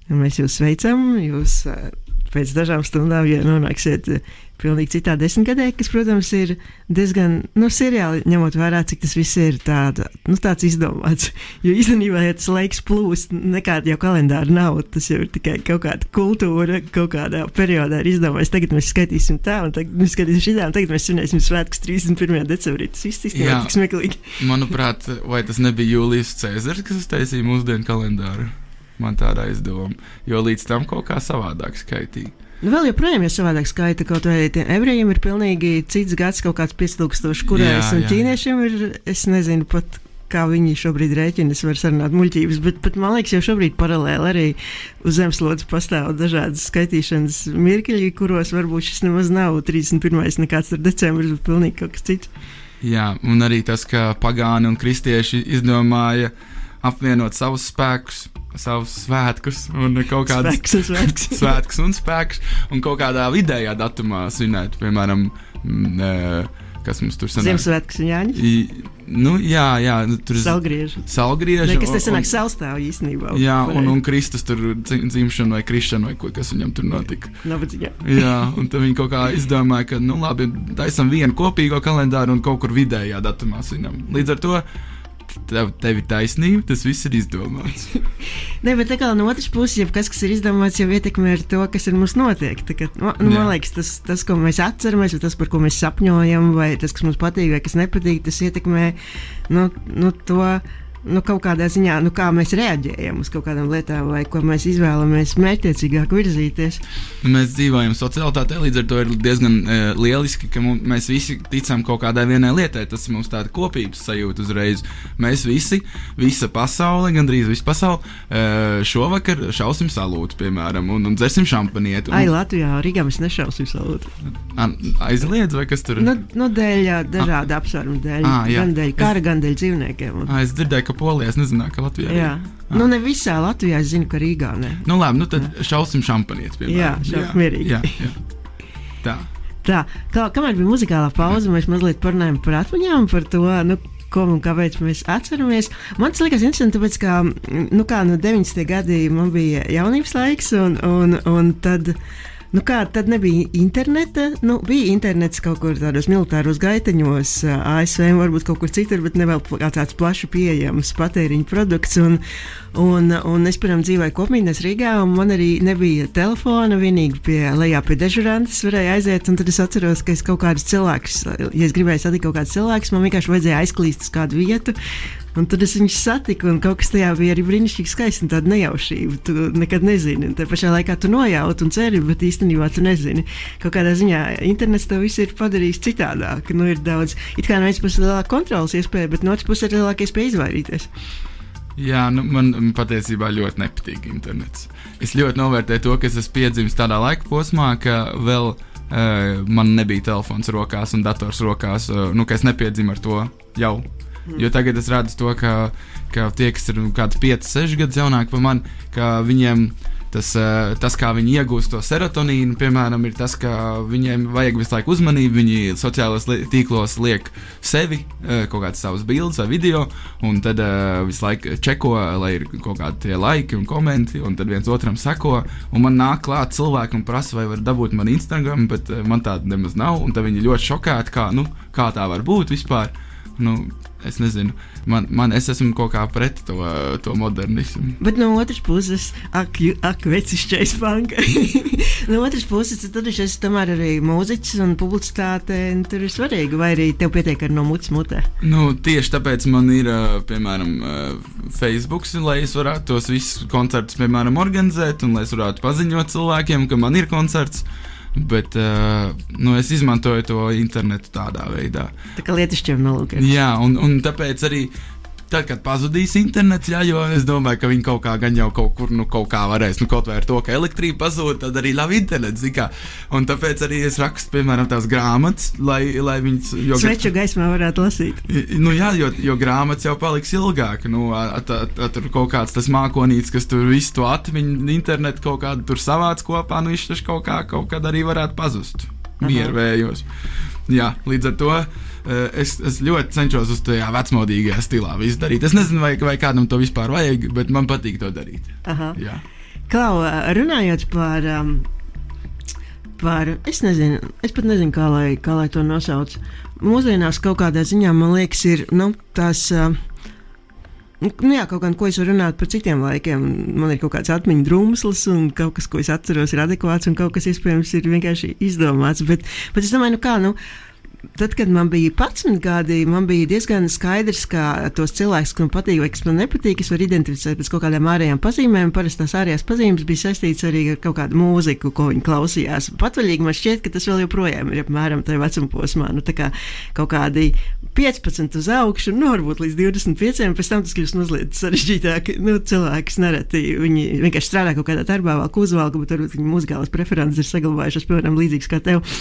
Mēs jūs sveicam. Jūs uh, pēc dažām stundām, ja nonāksiet uh, pilnīgi citā desmitgadē, kas, protams, ir diezgan, nu, seriāli, ņemot vērā, cik tas viss ir tāda, nu, tāds izdomāts. Jo īstenībā, ja tas laiks plūst, nekāda jau kalendāra nav, tas jau ir tikai kaut kāda kultūra, kaut kādā periodā ir izdomāts. Tagad mēs skaitīsim tā, un tagad mēs skatīsim šitā, un tagad mēs svinēsim svētkus 31. decembrī. Tas viss īstenībā Jā. tik smieklīgi. Manuprāt, vai tas nebija Jūlijas Cēzars, kas uztaisīja mūsdienu kalendāru? Man tāda aizdoma, jo līdz tam kaut kā savādāk skaitīja. Nu, vēl joprojām ir savādāk skaita, kaut vai tiem ebrejiem ir pilnīgi cits gads, kaut kāds 5000 kurēs, un jā. ķīniešiem ir, es nezinu pat. Kā viņi šobrīd rēķina, es varu sarunāt muļķības, bet, bet man liekas, jau šobrīd paralēli arī uz zemeslodes pastāv dažādas skaitīšanas mirkļi, kuros varbūt šis nemaz nav 31. nekāds decembris, bet pilnīgi kaut kas cits. Jā, un arī tas, ka pagāni un kristieši izdomāja apvienot savus spēkus, savus svētkus un kaut kādas Spēks un svētks. svētkus un spēkus, un kaut kādā vidējā datumā svinēt, piemēram, mm, e, kas mums tur sanāk. Ziemassvētkus un Jāņus. I, nu, jā, jā, nu, tur Salgriežu. salgrieži. Nē, kas tas sanāk salstāv īstenībā. Jā, un, un Kristus tur dzim- dzimšana vai krišana vai ko, kas viņam tur notika. Nabadzīgā. Jā, un tad viņi kaut kā izdomāja, ka, nu, labi, taisam vienu kopīgo kalendāru un kaut kur vidējā datumā svinam. Līdz ar to tev, tev ir taisnība, tas viss ir izdomāts. Nē, bet kā no otras puses, jau kas, kas ir izdomāts, jau ietekmē to, kas ar mums notiek. Kā, nu, nu, Jā. man liekas, tas, tas, ko mēs atceramies, vai tas, par ko mēs sapņojam, vai tas, kas mums patīk, vai kas nepatīk, tas ietekmē nu, nu, to. Nu, kaut kādā ziņā, nu, kā mēs reaģējam uz kaut kādām lietām, vai ko mēs izvēlamies mērķiecīgāk virzīties. Mēs dzīvojam sociālitātē, līdz ar to ir diezgan uh, lieliski, ka mums, mēs visi ticam kaut kādai vienai lietai. Tas mums tāds kopības sajūta uzreiz. Mēs visi, visa pasaule, gandrīz visa pasaule, uh, šovakar šausim salūtu, piemēram, un, un dzersim šampanieti. Ai, Un, Latvijā, Rīgā mēs nešausim savu. An- aizliedz, vai kas tur ir? Nu, nu, dēļ dažādu apsvērumu dēļ. Jā. gan dēļ kara, gan dēļ dzīvniekiem. Un, Ah, es dzirdēju, ka Polijā es nezināju, ka Latvijā ir. jā. Nu, ne visā Latvijā es zinu, ka Rīgā ne. Nu, labi, nu tad šausim šampanieti, piemēram. Jā, šaut mierīgi. Jā, jā. Tā. Tā, kā, kamēr bija muzikālā pauze, mēs mazliet parunājām par atmiņām, par to, nu, ko un kāpēc mēs atceramies. Man tas likās interesanti, tāpēc, ka, nu, kā no 90. gadi man bija jaunības laiks, un, un, un tad. Nu kā, tad nebija interneta. Nu, bija internets kaut kur tādos militāros gaiteņos, ASV, varbūt kaut kur citur, bet ne vēl tāds plaši pieejams patēriņa produkts. Un, un, un es, piemēram, dzīvoju kopmītnes Rīgā, un man arī nebija telefona. Vienīgi pie lejā pie dežurantes varēja aiziet, un tad es atceros, ka es kaut kādus cilvēkus, ja es gribēju satikt kaut kādus cilvēkus, man vienkārši vajadzēja aizklīst uz kādu vietu. Un tad es viņus satiku, un kaut kas tajā bija arī brīnišķīgi skaisti, un tāda nejaušība. Tu nekad nezini. Un Tā pašā laikā tu nojaut un ceri, bet īstenībā tu nezini. Kaut kādā ziņā internets to visu ir padarījis citādāk. Nu, ir daudz, it kā no vienas puses ir lielāka kontrols iespēja, bet no otras puses ir lielāka iespēja izvairīties. Jā, nu, man patiesībā ļoti nepatīk internets. Es ļoti novērtēju to, ka es esmu piedzimis tādā laika posmā, ka vēl uh, man nebija telefons rokās un dators rokās. Uh, nu, ka es nepiedzimu ar to jau. Jo tagad es redzu to, ka, ka tie, kas ir kaut kāds 5, 6 gadus jaunāki par mani, ka viņiem tas, eh, tas, kā viņi iegūst to serotonīnu, piemēram, ir tas, ka viņiem vajag visu laiku uzmanību. Viņi sociālajos tīklos liek sevi, eh, kaut kādas savas bildes vai video, un tad uh, visu laiku čeko, lai ir kaut kādi laiki un kommenti, un tad viens otram seko. Un man nāk klāt cilvēki un prasa, vai var dabūt man Instagram, bet man tāda nemaz nav. Un tad viņi ļoti šokēti, kā, nu, kā tā var būt vispār. Nu, es nezinu, man, man es esmu kaut kā pret to, to modernismu. Bet no otras puses, ak, ak vecišķais panka. no otras puses, tad es esmu tomēr arī mūziķis un publicitāte. un Tur ir svarīgi, vai arī tev pietiek ar no mutes mutē. Nu, tieši tāpēc man ir, piemēram, Facebook, lai es varētu tos visus koncertus, piemēram, organizēt, un lai es varētu paziņot cilvēkiem, ka man ir koncerts. Bet uh, nu, es izmantoju to internetu tādā veidā. Tā kā lietišķiem nolūkiem. Jā, un, un tāpēc arī. Tad, kad pazudīs internets, jā, jo es domāju, ka viņi kaut kā gan jau kaut kur, nu, kaut kā varēs, nu, kaut vai ar to, ka elektrība pazūd, tad arī labi internets, zin kā. Un tāpēc arī es rakstu, piemēram, tās grāmatas, lai, lai viņas. jo- Sveču gaismā varētu lasīt. Nu, jā, jo, jo grāmatas jau paliks ilgāk. Nu, a- a- a- a- tur kaut kāds tas mākonītis, kas tur visu to atmiņu, internetu kaut kādu tur savāc kopā, nu viņš taču kaut, kā, kaut kad arī varētu pazust. Miervējos. Jā, līdz ar to es, es ļoti cenšos uz tajā vecmodīgajā stilā darīt. Es nezinu, vai, vai kādam to vispār vajag, bet man patīk to darīt. Klau, runājot par, um, par es nezinu, es pat nezinu, kā lai, kā lai to nosauc. Mūsdienās kaut kādā ziņā man liekas, ir nu, tās. Uh, Nu, jā, kaut gan ko es varu runāt par citiem laikiem. Man ir kaut kāds atmiņu drūmslis, un kaut kas, ko es atceros, ir adekvāts, un kaut kas, iespējams, ir vienkārši izdomāts. Bet, bet es domāju, nu kā, nu, Tad, kad man bija 11 gadi, man bija diezgan skaidrs, ka tos cilvēkus, kas man patīk vai kas man nepatīk, es varu identificēt pēc kaut kādām ārējām pazīmēm. Parasti tās ārējās pazīmes bija saistītas arī ar kaut kādu mūziku, ko viņi klausījās. Patvaļīgi man šķiet, ka tas vēl joprojām ir apmēram tajā vecuma posmā. Nu, tā kā kaut kādi 15 uz augšu, nu, varbūt līdz 25, pēc tam tas kļūst mazliet sarežģītāk. Nu, cilvēks nereti viņi vienkārši strādā kaut kādā darbā, vēl kūzvalku, bet varbūt viņu muzikālās preferences ir saglabājušas, piemēram, līdzīgas kā tev.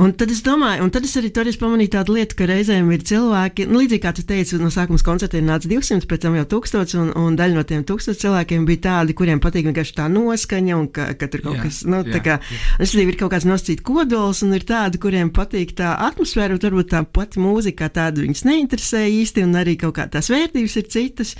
Un tad es domāju, un tad es arī toreiz pamanīju tādu lietu, ka reizēm ir cilvēki, nu, līdzīgi kā tu teici, no sākuma koncertiem nāca 200, pēc tam jau 1000, un, un daļa no tiem 1000 cilvēkiem bija tādi, kuriem patīk vienkārši tā noskaņa, un ka, ka tur kaut Jā, kas, nu, jā, tā kā, es domāju, ir kaut kāds nosacīts kodols, un ir tādi, kuriem patīk tā atmosfēra, un varbūt tā pati mūzika tāda viņus neinteresē īsti, un arī kaut kā tās vērtības ir citas.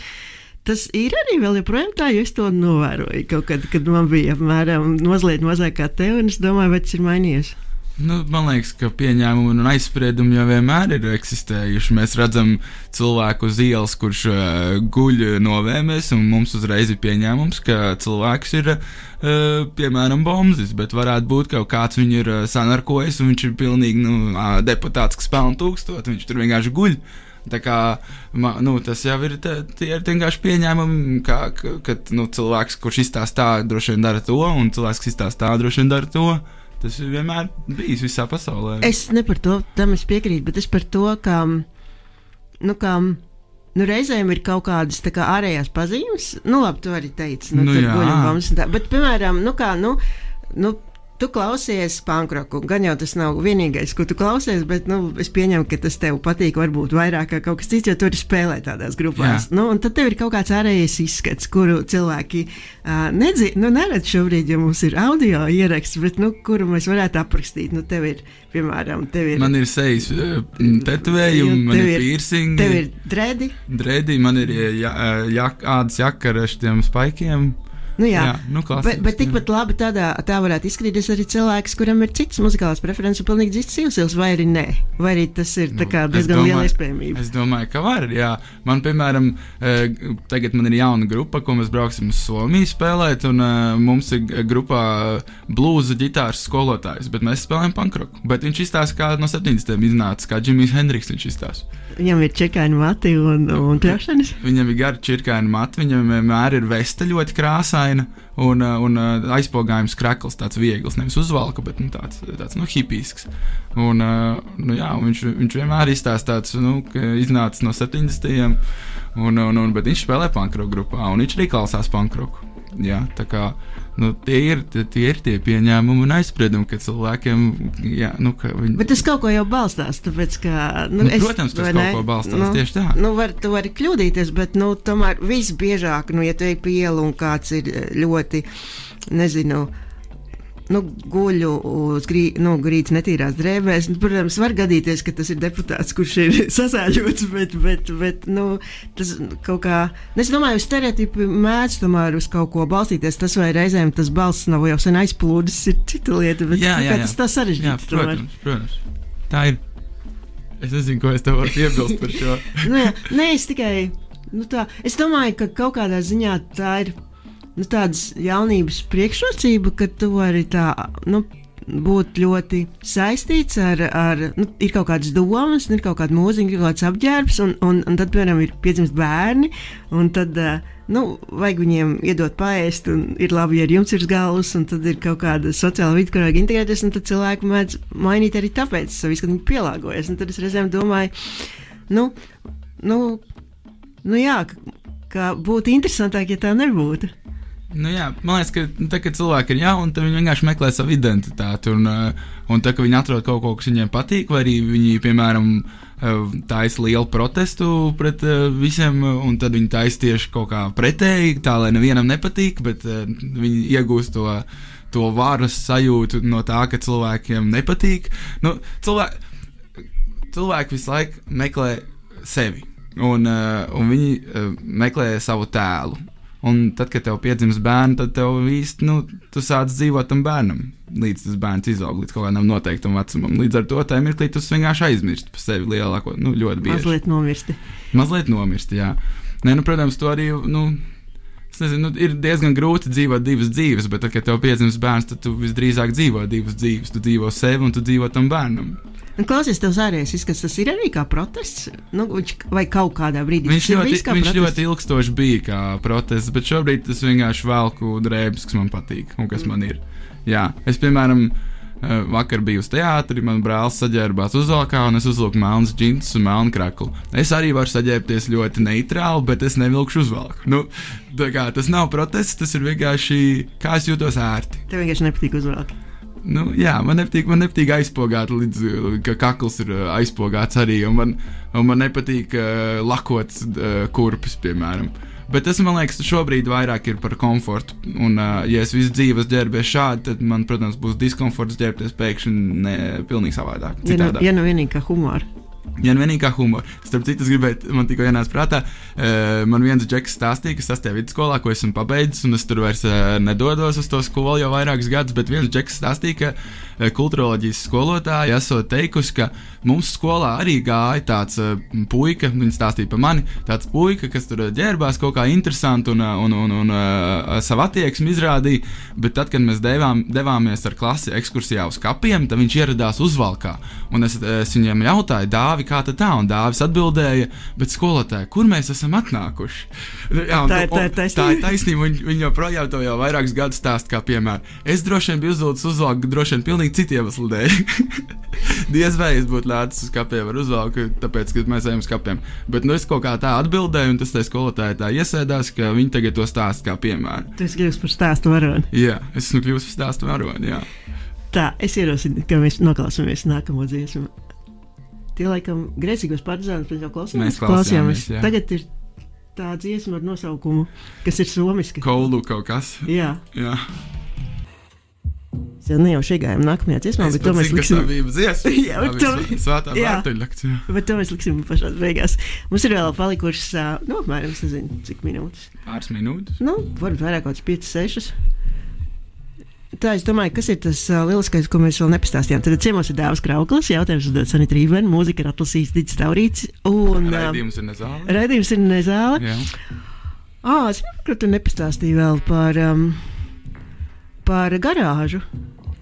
Tas ir arī vēl joprojām tā, jo es to novēroju kaut kad, kad man bija apmēram mazliet mazāk kā tev, un es domāju, vai tas ir mainījies. Nu, man liekas, ka pieņēmumi un aizspriedumi jau vienmēr ir eksistējuši. Mēs redzam cilvēku uz ielas, kurš uh, guļ novēmēs, un mums uzreiz ir pieņēmums, ka cilvēks ir, uh, piemēram, bombas, bet varētu būt, ka kāds viņu ir uh, sanarkojis, un viņš ir pilnīgi nu, ā, deputāts, kas pelna tūkstoši, viņš tur vienkārši guļ. Tā kā, ma, nu, tas jau ir, tā, tie ir vienkārši pieņēmumi, ka, ka, ka nu, cilvēks, kurš izstāsta tā, droši vien dara to, un cilvēks, kas izstāsta tā, droši vien dara to. Tas ir vienmēr bijis visā pasaulē. Es ne par to, tam es piekrītu, bet es par to, ka, nu, kā, nu, reizēm ir kaut kādas kā ārējās pazīmes. Nu, labi, tu arī teici, nu, Nu, tā. Bet, piemēram, nu, kā, nu, nu, tu klausies pankroku, gan jau tas nav vienīgais, ko tu klausies, bet, nu, es pieņemu, ka tas tev patīk varbūt vairāk kā kaut kas cits, jo tu arī spēlē tādās grupās. Jā. Nu, un tad tev ir kaut kāds ārējais izskats, kuru cilvēki uh, nedzi, nu, neredz šobrīd, ja mums ir audio ieraksts, bet, nu, kuru mēs varētu aprakstīt. Nu, tev ir, piemēram, tev ir. Man ir sejas tetovējumi, man ir ir- piercingi, Tev ir dredi. dredi, man ir uh, ja, jak, ādas jaka ar šiem spaikiem. Nu, jā, Jā, nu, bet, klasisks, bet tikpat labi tādā, tā varētu izskatīties arī cilvēks, kuram ir cits muzikāls preferences un pilnīgi cits sīvsils, vai arī nē. Vai arī tas ir Nu, diezgan liela domāju- iespējamība. Es domāju, ka var. Jā. Man, piemēram, eh, tagad man ir jauna grupa, ko mēs brauksim uz Somiju spēlēt. Un, uh, mums ir grupā blūza ģitāras skolotājs, bet mēs spēlējam pankroku. Bet viņš izstāsta, kā no 70. iznāca, kā Džimijs Hendriks viņš izstāsta. Viņam ir čekāņu mati un, un trešanis. Viņam ir gara čirkāna matra, viņam vienmēr ir vesta ļoti krāsaina un, uh, un uh, aizpogājums krekls, tāds viegls, nevis uzvalka, bet nu, tāds, tāds nu, hipisks. Un, nu, jā, viņš, viņš vienmēr izstāsta tāds, nu, iznācis no 70. Un, un, un, bet viņš spēlē pankroku grupā, un viņš arī klausās pankroku. Jā, tā kā nu, tie, ir, tie, ir tie pieņēmumi un aizspriedumi, ka cilvēkiem, jā, nu, ka viņi. Bet tas kaut ko jau balstās. Tāpēc, ka, nu, Nu, protams, tas vai kaut ne? ko balstās, nu, tieši tā. Nu, var, tu vari kļūdīties, bet nu, tomēr visbiežāk, nu, ja tu ej pa ielu un kāds ir eh, ļoti, nezinu. Nu, guļu uz grī, nu, grīdas netīrās drēbēs. Nu, protams, var gadīties, ka tas ir deputāts, kurš ir sasāļots, bet, bet, bet nu, tas kaut kā. nu, Es domāju, stereotipi mēdz tomēr uz kaut ko balstīties. Tas vai reizēm tas balss nav jau sen aizplūdis, ir cita lieta. Bet, Jā, nu, jā, jā. tas tā tomēr. protams, protams. Tā ir. Es nezinu, ko es tev varu piebilst par šo. Nē, nē, es tikai. Nu tā, es domāju, ka kaut kādā ziņā tā ir nu, tādas jaunības priekšrocība, ka tu vari tā. Nu, Būt ļoti saistīts ar, ar nu, ir kaut kādas domas, ir kaut kāda mūzika, ir kaut kāds apģērbs, un, un, un tad, piemēram, ir piedzimst bērni, un tad, eh, nu, vajag viņiem iedot paēst, un ir labi, ja ir jums ir galvas, un tad ir kaut kāda sociāla vide, kur vajag integrēties, un tad cilvēki mēdz mainīt arī tāpēc savu izskatu, viņi pielāgojas, un tad es reizēm domāju, nu, nu, Nu jā, ka, ka būtu interesantāk, ja tā nebūtu. Nu, jā, man liekas, ka nu, tā, kad cilvēki ir jauni, tad viņi vienkārši meklē savu identitāti. Un, uh, un tā, ka viņi atrod kaut ko, kas viņiem patīk, vai arī viņi, piemēram, uh, taisa lielu protestu pret uh, visiem, un tad viņi taisa tieši kaut kā pretēji, tā lai nevienam nepatīk, bet viņi iegūst to, to varas sajūtu no tā, ka cilvēkiem nepatīk. Nu, cilvēki, cilvēki visu laiku meklē sevi, un, un viņi meklē savu tēlu. Un tad, kad tev piedzimst bērns, tad tev īsti, nu, tu sāc dzīvot tam bērnam, līdz tas bērns izaug līdz kaut kādam noteiktam vecumam. Līdz ar to tajā mirklī tu vienkārši aizmirsti par sevi lielāko, nu, ļoti bieži. Mazliet nomirsti. Mazliet nomirsti, jā. Nē, nu, protams, to arī, nu, es nezinu, nu, ir diezgan grūti dzīvot divas dzīves, bet, tad, kad tev piedzimst bērns, tad tu visdrīzāk dzīvo divas dzīves. Tu dzīvo sevi un tu dzīvo tam bērnam. Un klausies, tev ārējais izskats, tas ir arī kā protests. Nu, vai kaut kādā brīdī Viņš ļoti, kā viņš protests? ļoti ilgstoši bija kā protests, bet šobrīd tas vienkārši velku drēbes, kas man patīk un kas man ir. Jā, es, piemēram, eh, vakar biju uz teātri, man brālis saģērbās uzvalkā, un es uzvilku melnas džinsus un melnu kraklu. Es arī varu saģērbties ļoti neitrāli, bet es nevilkšu uzvalku. Nu, tā kā, tas nav protests, tas ir vienkārši kā es jūtos ērti. Tev vienkārši nepatīk uzvalkt. Nu, jā, man nepatīk, man nepatīk aizpogāt, līdz ka kakls ir aizpogāts arī. Un man, un man nepatīk uh, lakots uh, kurpes, piemēram. Bet tas man liekas, šobrīd vairāk ir par komfortu. Un, uh, ja es visu dzīvi ģērbies šādi, tad man, protams, būs diskomforts ģērbties pēkšņi ne, pilnīgi savādāk. Ja nu, citādāk. ja nu vienīgi kā humora. Ja nu vienīgi kā humors. Starp citu, gribēju, man tikko ienāca prātā, uh, man viens džeks stāstīja, ka sastajā vidusskolā, ko esmu pabeidzis, un es tur vairs uh, nedodos uz to skolu jau vairākus gadus, bet viens džeks stāstīja, ka uh, kultūroloģijas skolotāja esot teikusi, ka mums skolā arī gāja tāds uh, puika, viņa stāstīja par mani, tāds puika, kas tur ģērbās kaut kā interesanti un, un, un, un uh, savu attieksmi izrādīja, bet tad, kad mēs devām, devāmies ar klasi ekskursijā uz kapiem, tad viņš ieradās uzvalkā, un es, es viņam jautāju, Dāvi, kā tā, un dāvis atbildēja, bet skolotāji, kur mēs esam atnākuši? Jā, un Tā ir- tā ir taisnība. tā ir taisnība, un viņi joprojām to jau vairākus gadus stāsta, kā piemēram, es droši vien biju uzvilcis uzvalku, droši vien pilnīgi citu iemeslu dēļ. Diez vai es būtu lēcis uz kapiem ar uzvalku, tāpēc, ka mēs ejam uz kapiem. Bet nu, es kaut kā tā atbildēju, un tas tai skolotāji tā iesēdās, ka viņi tagad to stāsta kā piemēru. Tu esi kļuvis par stāstu varoni. Jā, es esmu kļuvis par stāstu varoni. jā. Tā, es ierosinu, ka mēs noklausāmies nākamo dziesmu. Tie laikam grēcīgos partizānus mēs jau klausījāmies. Mēs klausījāmies, jā. Tagad ir tā dziesma ar nosaukumu, kas ir somiski. Kaulu kaut kas. Jā, Jā, jau ne jau šī gājām nākamajā dziesmā, es bet to mēs zinu, liksim. Jā, bet to- svā- Svētā jā. Bet to mēs liksim pašā beigās. Mums ir vēl palikušas, nu, apmēram, es nezinu, cik minūtes. Pāris minūtes. Nu, varbūt vairāk kaut kāds 5, 6. Tā, es domāju, kas ir tas uh, lieliskais, ko mēs vēl nepastāstījām. Tad ciemos ir Dāvs Krauklis, jautājums uzdod Sanita Rībēna, mūzika ir atlasījis Digis Taurīts un uh, Raidījums ir nezāle. raidījums ir nezāle. Jā. Ā, es nezinu, ka tu nepastāstīji vēl par, um, par garāžu.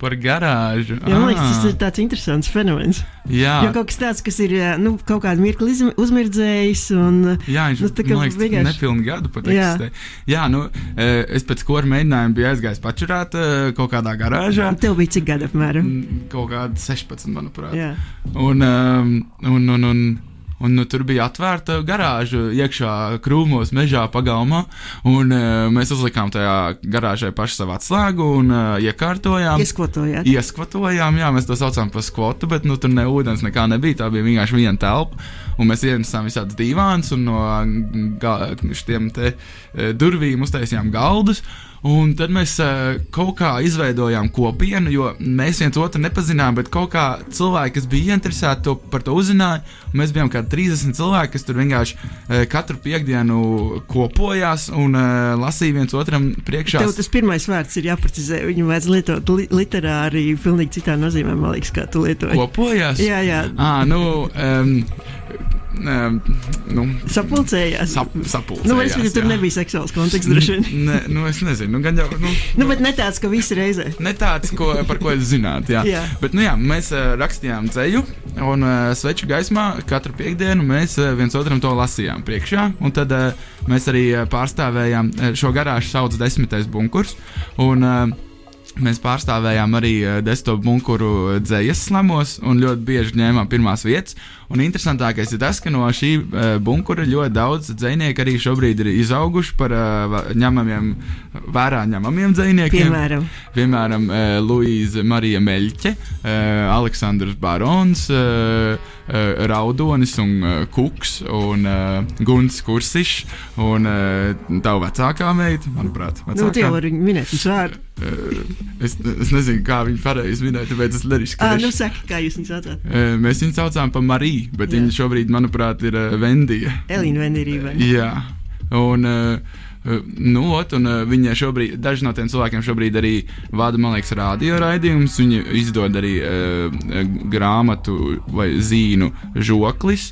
Par garāžu. Jā, man liekas, tas Ah, ir tāds interesants fenomens. Jā, Jo kaut kas tāds, kas ir ā, nu, kaut kādu mirkli uzmirdzējis. Un, Jā, viņš Nu, man liekas, vienkārši- nepilnu gadu pat Jā. eksistē. Jā, nu, eh, es pēc kora mēģinājuma biju aizgājis pačurāt eh, kaut kādā garāžā. Tev bija cik gadi apmēram? Kaut kāda 16, manuprāt. Jā. Un, um, un, un, un, un nu, tur bija atvērta garāža iekšā krūmos, mežā, pagalmā. Un, uh, mēs uzlikām tajā garāžai pašu savu atslēgu un uh, iekārtojām. Ieskvotojāt. Ieskvatojām, jā, mēs to saucam par skvotu, bet nu, tur ne ūdens nekā nebija. Tā bija vienkārši viena telpa. Un mēs ienesām visādus divānus un no ga- šiem te eh, durvīm uztaisījām galdus. Un tad mēs uh, kaut kā izveidojām kopienu, jo mēs viens otru nepazinām, bet kaut kā cilvēki, kas bija ieinteresēti to, par to uzzināja. un Mēs bijām kā 30 cilvēki, kas tur vienkārši uh, katru piekdienu kopojās un uh, lasīja viens otram priekšā. Tev tas pirmais vārds ir jāprecizē. Viņu vajadz lietot li literāri, pilnīgi citā nozīmē, man liekas, kā tu lietoji. Kopojās? Jā, jā, À, nu, um, nu, sapulcējās. sap, sapulcējās. Nu, es domāju, tur jā. nebija seksuāls konteksts. Ne, nu, es nezinu, nu, gan jau. Nu, Nu, bet ne tāds, ka visi reizē. Ne tāds, ko, par ko es zinātu. Jā. Jā. Bet, nu, jā, mēs uh, rakstījām ceļu, un uh, sveču gaismā katru piekdienu mēs uh, viens otram to lasījām priekšā. Un tad mēs arī pārstāvējām šo garāžu sauc desmitais bunkurs. Un, uh, Mēs pārstāvējām arī uh, desktop bunkuru dzējas slamos un ļoti bieži ņēmām pirmās vietas. Un interesantākais ir tas, ka no šī uh, bunkura ļoti daudz dzinieku arī šobrīd ir izauguši par ņemamiem, vērā ņemamiem dziniekiem. Piemēram, Piemēram, Luīza Marija Meļķe, Aleksandrs Barons, Raudonis un Kuks un Guns Kursišs un tava vecākā meita, manuprāt, nu, tie vecākā. var minēt. Viņš vārdu. Es, es nezinu, kā viņi pareizi minēja, tāpēc es nerisku. Ah, nu, saki, kā jūs viņu saucat? Uh, mēs viņu saucām par Mariju, bet Jā. viņa šobrīd, manuprāt, ir Vendija. Elīna Venderība. Jā, un. Uh, Nu, ot, un, viņa šobrīd, daži no tiem cilvēkiem šobrīd arī vada, man liekas, radio raidījumus. Viņi izdod arī uh, grāmatu vai zīnu žoklis.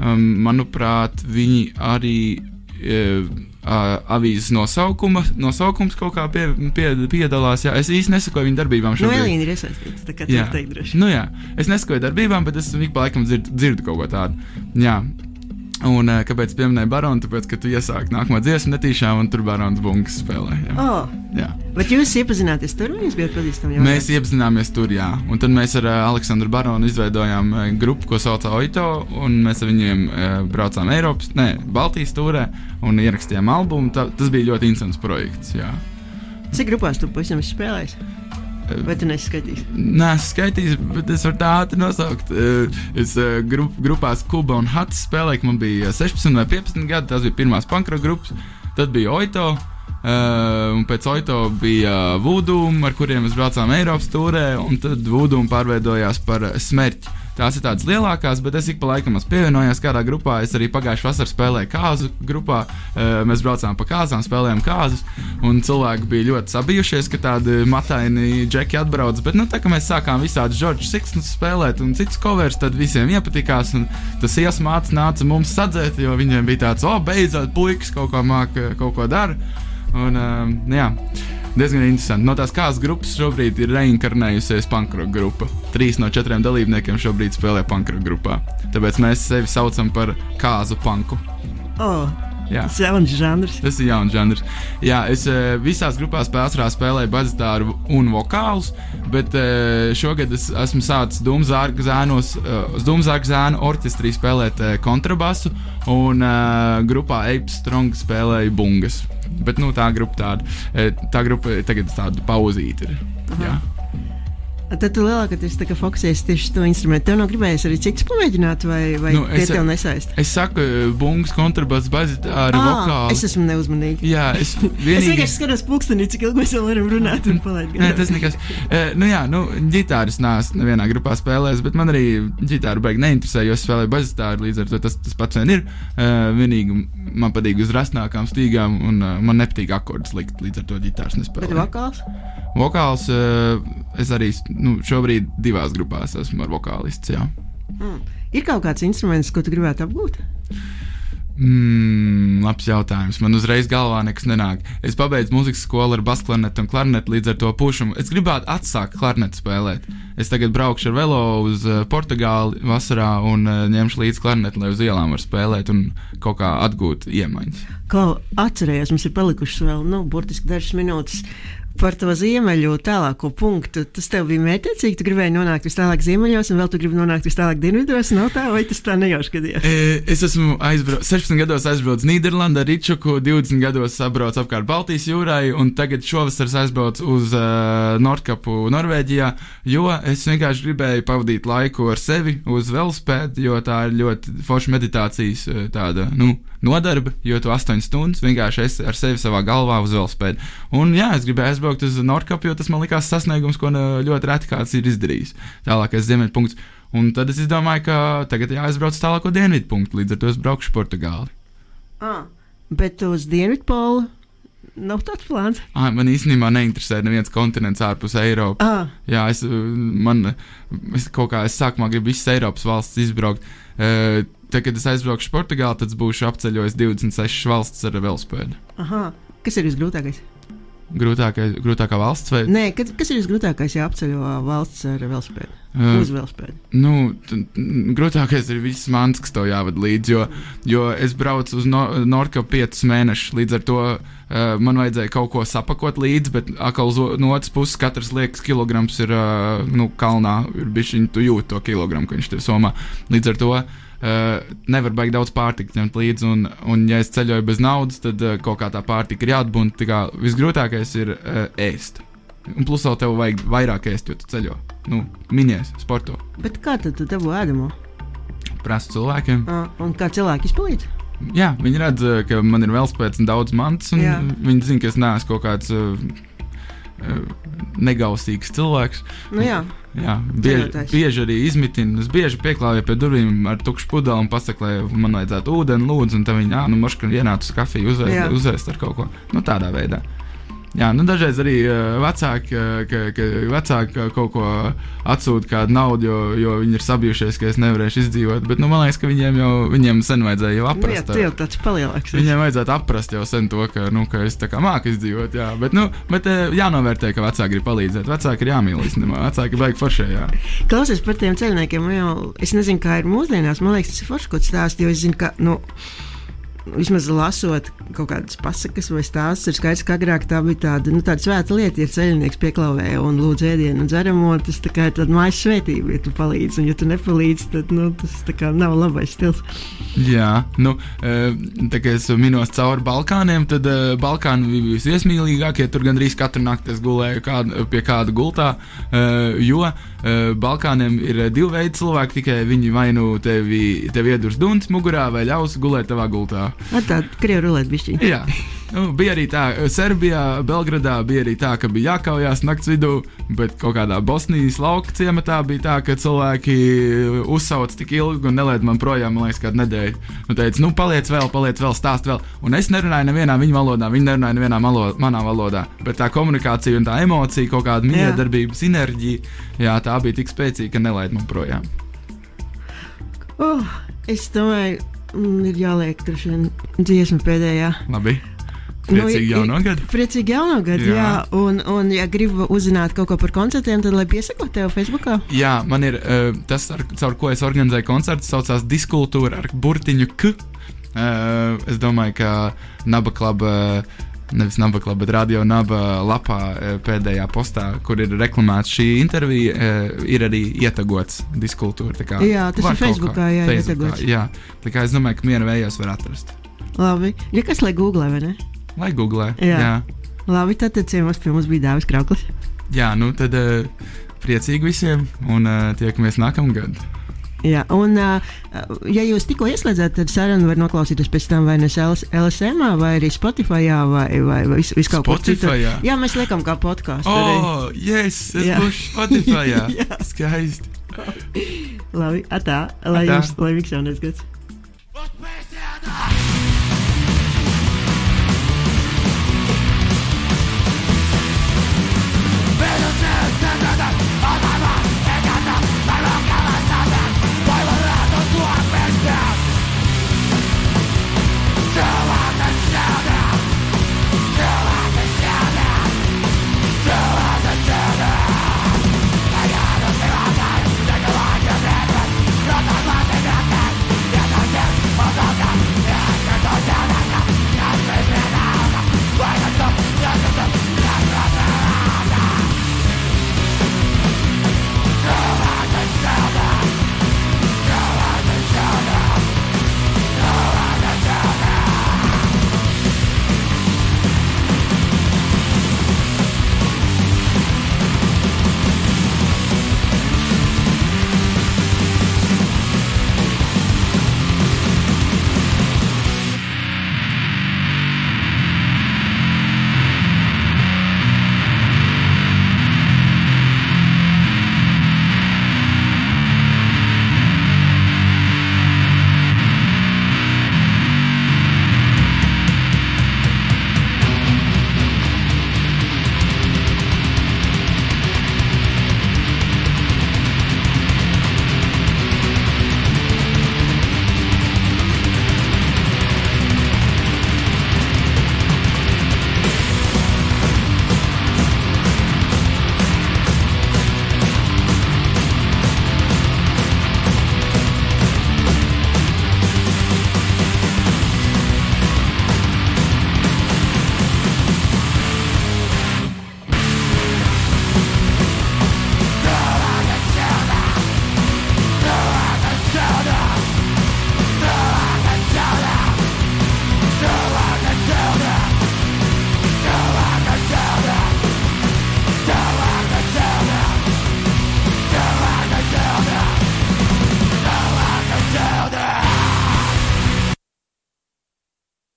Um, manuprāt, viņi arī uh, uh, avīzes nosaukuma, nosaukums kaut kā pie, pie, piedalās. Jā. Es īsti nesakoju viņu darbībām Nu, šobrīd. Elīna ir iesaistīta. Tā kā tā teikt droši. Nu, jā, es nesakoju darbībām, bet es ik pa laikam dzirdu, dzirdu kaut ko tādu. Jā. Un uh, kāpēc pieminēju baronu? Tāpēc, ka tu iesāki nākamo dziesmu netīšām, un tur barons bungas spēlē. Jā. Oh, Jā. bet jūs iepazināties tur, vai jūs bijat pazīstami jau? Mēs iepazināmies tur, jā. Un tad mēs ar uh, Aleksandru Baronu izveidojām uh, grupu, ko sauc Oito, un mēs ar viņiem uh, braucām Eiropas, ne, Baltijas tūrē un ierakstījām albumu. Tā, tas bija ļoti interesants projekts. Jā. Cik grupās tu pavisam esi spēlējis? Vai tu neskatīsi? Nē, es skaitīju, bet es varu tā ātri nosaukt. Eh, Es eh, grup, grupās Kuba un Hats spēlēju, man bija 16 vai 15 gadi. Tas bija pirmās pankra grupas. Tad bija Oito. Uh, un pēc Oito bija Voodoo, ar kuriem mēs braucām Eiropas tūrē, un tad Voodoo pārveidojās par eh, smērķi. Tās ir tādas lielākās, bet es ik pa laikam esmu pievienojies kādā grupā. Es arī pagājušā vasarā spēlēju kāzu grupā. Mēs braucām pa kāzām, spēlējām kāzas, un cilvēki bija ļoti sabijušies, ka tādi mataini džeki atbrauc. Bet, nu, tā kā mēs sākām visādi George Sixtus spēlēt un citus covers, tad visiem iepatikās. un Tas iesmāts nāca mums sadzēt, jo viņiem bija tāds, o, beidzot, puikas kaut ko māca, kaut ko dara. Un, um, jā. Diezgan interesanti. No tās kādas grupas šobrīd ir reinkarnējusies pankroka grupa. Trīs no četriem dalībniekiem šobrīd spēlē pankroka grupā. Tāpēc mēs sevi saucam par kāzu panku. Oh, Jā. tas ir jauns žanrs. Tas ir jauns žanrs. Jā, es eh, visās grupās pārsvarā spēlēju bazitāru un vokālus, bet eh, šogad es esmu sācis Dunzārga zēnos, eh, uz Dunzārga zēnu orķestrī spēlēt kontrabasu, un grupā Apes Strong spēlēju bungas. Bet nu, tā grupa tāda, eh, tā grupa tagad tāda pauzīta ir. Jā. Tad tu lielākoties fokusējies tieši uz to instrumentu. Tev nav gribējies arī citus pamēģināt, vai, vai Nu, tie es- tev nesaist? Es saku, eh, bungas, kontrabass, bazitāra, vokāli. es esmu neuzmanīga. Jā, es Es vienīgi. vienkārši skatos pulkstenī, cik ilgi mēs vēl varam runāt un palaist Nē, tas nekas. Uh, nu, jā, nu, ģitāras nāc nevienā grupā spēlēs, bet man arī ģitāra beigas neinteresē, jo es spēlēju bazitāru, līdz ar to tas, tas pats vien ir. Uh, vienīgi man patīk uz rasnākām stīgām, un uh, man nepatīk akordus likt, līdz ar to ģitāras Bet nespēlēju. vokāls? Vokāls uh, es arī nu, šobrīd divās grupās esmu ar vokālists. Jā. Mm. Ir kaut kāds instruments, ko tu gribētu apgūt? Mm, labs jautājums. Man uzreiz galvā nekas nenāk. Es pabeidzu muzikas skolu ar basu klarnetu un klarnetu līdz ar to pušumu. Es gribētu atsākt klarnetu spēlēt. Es tagad braukšu ar velo uz uh, Portugāli vasarā un uh, ņemšu līdzi klarnetu, lai uz ielām var spēlēt un kaut kā atgūt iemaņas. Ko atcerējos, mums ir palikušas vēl, nu, burtiski dažas minūtes. Par to ziemeļu tālāko punktu. Tas tev bija mērķiecīgi. Tu gribēji nonākt vis tālāk ziemeļos, un vēl tu gribi nonākt vis tālāk dienvidos. Nav tā, vai tas tā nejauši gadījās? E, Es esmu aizbraucis, 16 gados aizbraucis Nīderlandē, Ričuku, 20 gados apbraucu apkārt Baltijas jūrai, un tagad šovasar es aizbraucu uz uh, Nordkapu, Norvēģijā, jo es vienkārši gribēju pavadīt laiku ar sevi uz velospēdu, jo tā ir ļoti forša meditācijas eh, tāda, nu, nodarbe, jo tu 8 stundas vienkārši esi ar sevi savā galvā uz velospēdu. Un jā, es gribēju aizbraukt uz Nordkapu, jo tas man likās sasniegums, ko ne, ļoti reti kāds ir izdarījis. Tālākais ziemeļpunkts. Un tad es izdomāju, ka tagad jāaizbrauc uz tālāko dienvidu punktu, līdz ar to es braukšu Portugāli. Ah, bet uz dienvidpolu nav tāds plāns. Ah, man īstenībā neinteresē neviens kontinents ārpus Eiropas. Ah, Jā, es, man, es kaut kā es sākumā gribu visas Eiropas valstis izbraukt. Uh, Tad, kad es aizbraukšu uz Portugāli, tad būšu apceļojis 26 valstis ar velospēdu. aha. Kas ir visgrūtākais? Grūtākā, grūtākā valsts vai Nē, kas, kas ir visgrūtākais, ja apceļo valsts ar velospēdu? Uh, Uz velospēdu. Nu, grūtākais ir viss mans, kas tev jāvada līdzi. Jo, jo es braucu uz no Nordkapu piecus mēnešus. Līdz ar to uh, man vajadzēja kaut ko sapakot līdzi, bet atkal no otras puses katrs liekas kilograms ir uh, nu, kalnā. Ir bijis viņa tu jūti to kilogramu, ka viņš ir somā. Līdz ar to. Uh, nevar baigt daudz pārtikas ņemt līdzi, un, un, ja es ceļoju bez naudas, tad uh, kaut kā tā pārtika ir jāatbūna. Tā kā Visgrūtākais ir uh, ēst. Un plus vēl tev vajag vairāk ēst, jo tu ceļo. Nu, minies, sporto. Bet kā tad tu dabū ēdamo? Prasu cilvēkiem. Ah, un kā cilvēki izpalīdz? Jā, viņi redz, uh, ka man ir velospēds un daudz mantas, viņi zina, ka es neesmu kaut kāds uh, uh, negausīgs cilvēks. Nu jā, Jā, bieži, Ceļotājs. bieži arī izmitinu. Es bieži pieklāju pie durvīm ar tukšu pudeli un pasaku, lai man vajadzētu ūdeni, lūdzu, un tad viņi, ah, nu, maškā ienāca uz kafiju, uzēst ar kaut ko. Nu, tādā veidā. Jā, nu dažreiz arī uh, vecāki, uh, ka, ka vecāki kaut ko atsūta kādu naudu, jo, jo viņi ir sabijušies, ka es nevarēšu izdzīvot. Bet nu, man liekas, ka viņiem jau viņiem sen vajadzēja jau nu, jā aprast. jau tāds palielāks. Viņiem vajadzētu aprast jau sen to, ka, nu, ka es māku izdzīvot. Jā, bet, nu, bet eh, jānovērtē, ka vecāki grib palīdzēt. Vecāki ir jāmīl īstenībā. Vecāki ir baigi foršie. Jā. Klausies par tiem ceļniekiem. Jau, es nezinu, kā ir mūsdienās. Man liekas, tas ir forši, ko tu Vismaz lasot kaut kādas pasakas vai stāstus, ir skaidrs, ka agrāk tā bija tāda, nu, tāda svēta lieta, ja ceļnieks pieklauvē un lūdz ēdienu un dzeramo. Tas tā kā ir tāda mājas svētība, ja tu palīdzi. Un, ja tu nepalīdzi, tad nu, tas tā kā nav labais stils. Jā, nu, eh, tā kā es minos cauri Balkāniem, tad uh, Balkāni bija visiesmīlīgākie. Tur gandrīz katru nakti es gulēju kādu, pie kāda gultā, uh, jo Balkāniem ir eh, divi veidi cilvēki. Tikai viņi vai nu tevi, tevi iedurs duns mugurā, vai ļaus gulēt tavā gultā. Ar tādu krievu rulētu bišķiņu. Nu, bija arī tā, ka Serbijā, Belgradā bija arī tā, ka bija jākaujās naktas vidū, bet kaut kādā Bosnijas lauka ciematā bija tā, ka cilvēki uzsauc tik ilgi un nelaid man projām, man liekas, kādu nedēļu. Nu, teica, nu, paliec vēl, paliec vēl, stāst vēl. Un es nerunāju nevienā viņa valodā, viņi nerunāja nevienā malo, manā valodā. Bet tā komunikācija un tā emocija, kaut kāda miedarbība, sinerģija, jā, tā bija tik spēcīga, ka nelaid man projām. Oh, es domāju, mm, ir jāliek tur šī dziesma pēdējā. Labi. Priecīgi i- jauno gadu! Priecīgi jauno gadu, jā. Jā. jā. Un, un, ja gribu uzzināt kaut ko par koncertiem, tad lai piesako tev Facebookā. Jā, man ir uh, tas, ar, caur ko es organizēju koncertu, saucās Diskultūra ar burtiņu K. Uh, es domāju, ka Naba klaba. Nevis Nabaklā, bet Radio Naba lapā eh, pēdējā postā, kur ir reklamēta šī intervija, ir arī ietagots diskultūra. kā Jā, tas ir Facebookā, jā, Facebookā, ietagots. jā. Tā kā es domāju, ka miera vējos var atrast. Labi. Ja kas lai googlē, vai ne? Lai googlē. Jā. jā. Labi, tad, tad ciemos pie mums bija Dāvis Krauklis. Jā, nu tad uh, priecīgi visiem un uh, tiekamies nākamgad. Jā, un, uh, ja jūs tikko ieslēdzat, tad sarunu var noklausīties pēc tam vai nu LSM, vai arī Spotify, vai, vai vis, vis kaut kur citur. Jā, mēs liekam kā podkāstu. Oh, yes! Es Jā. būšu Spotify! Jā. Skaisti! Labi, atā, lai Atā. jums laimīgs jaunais gads.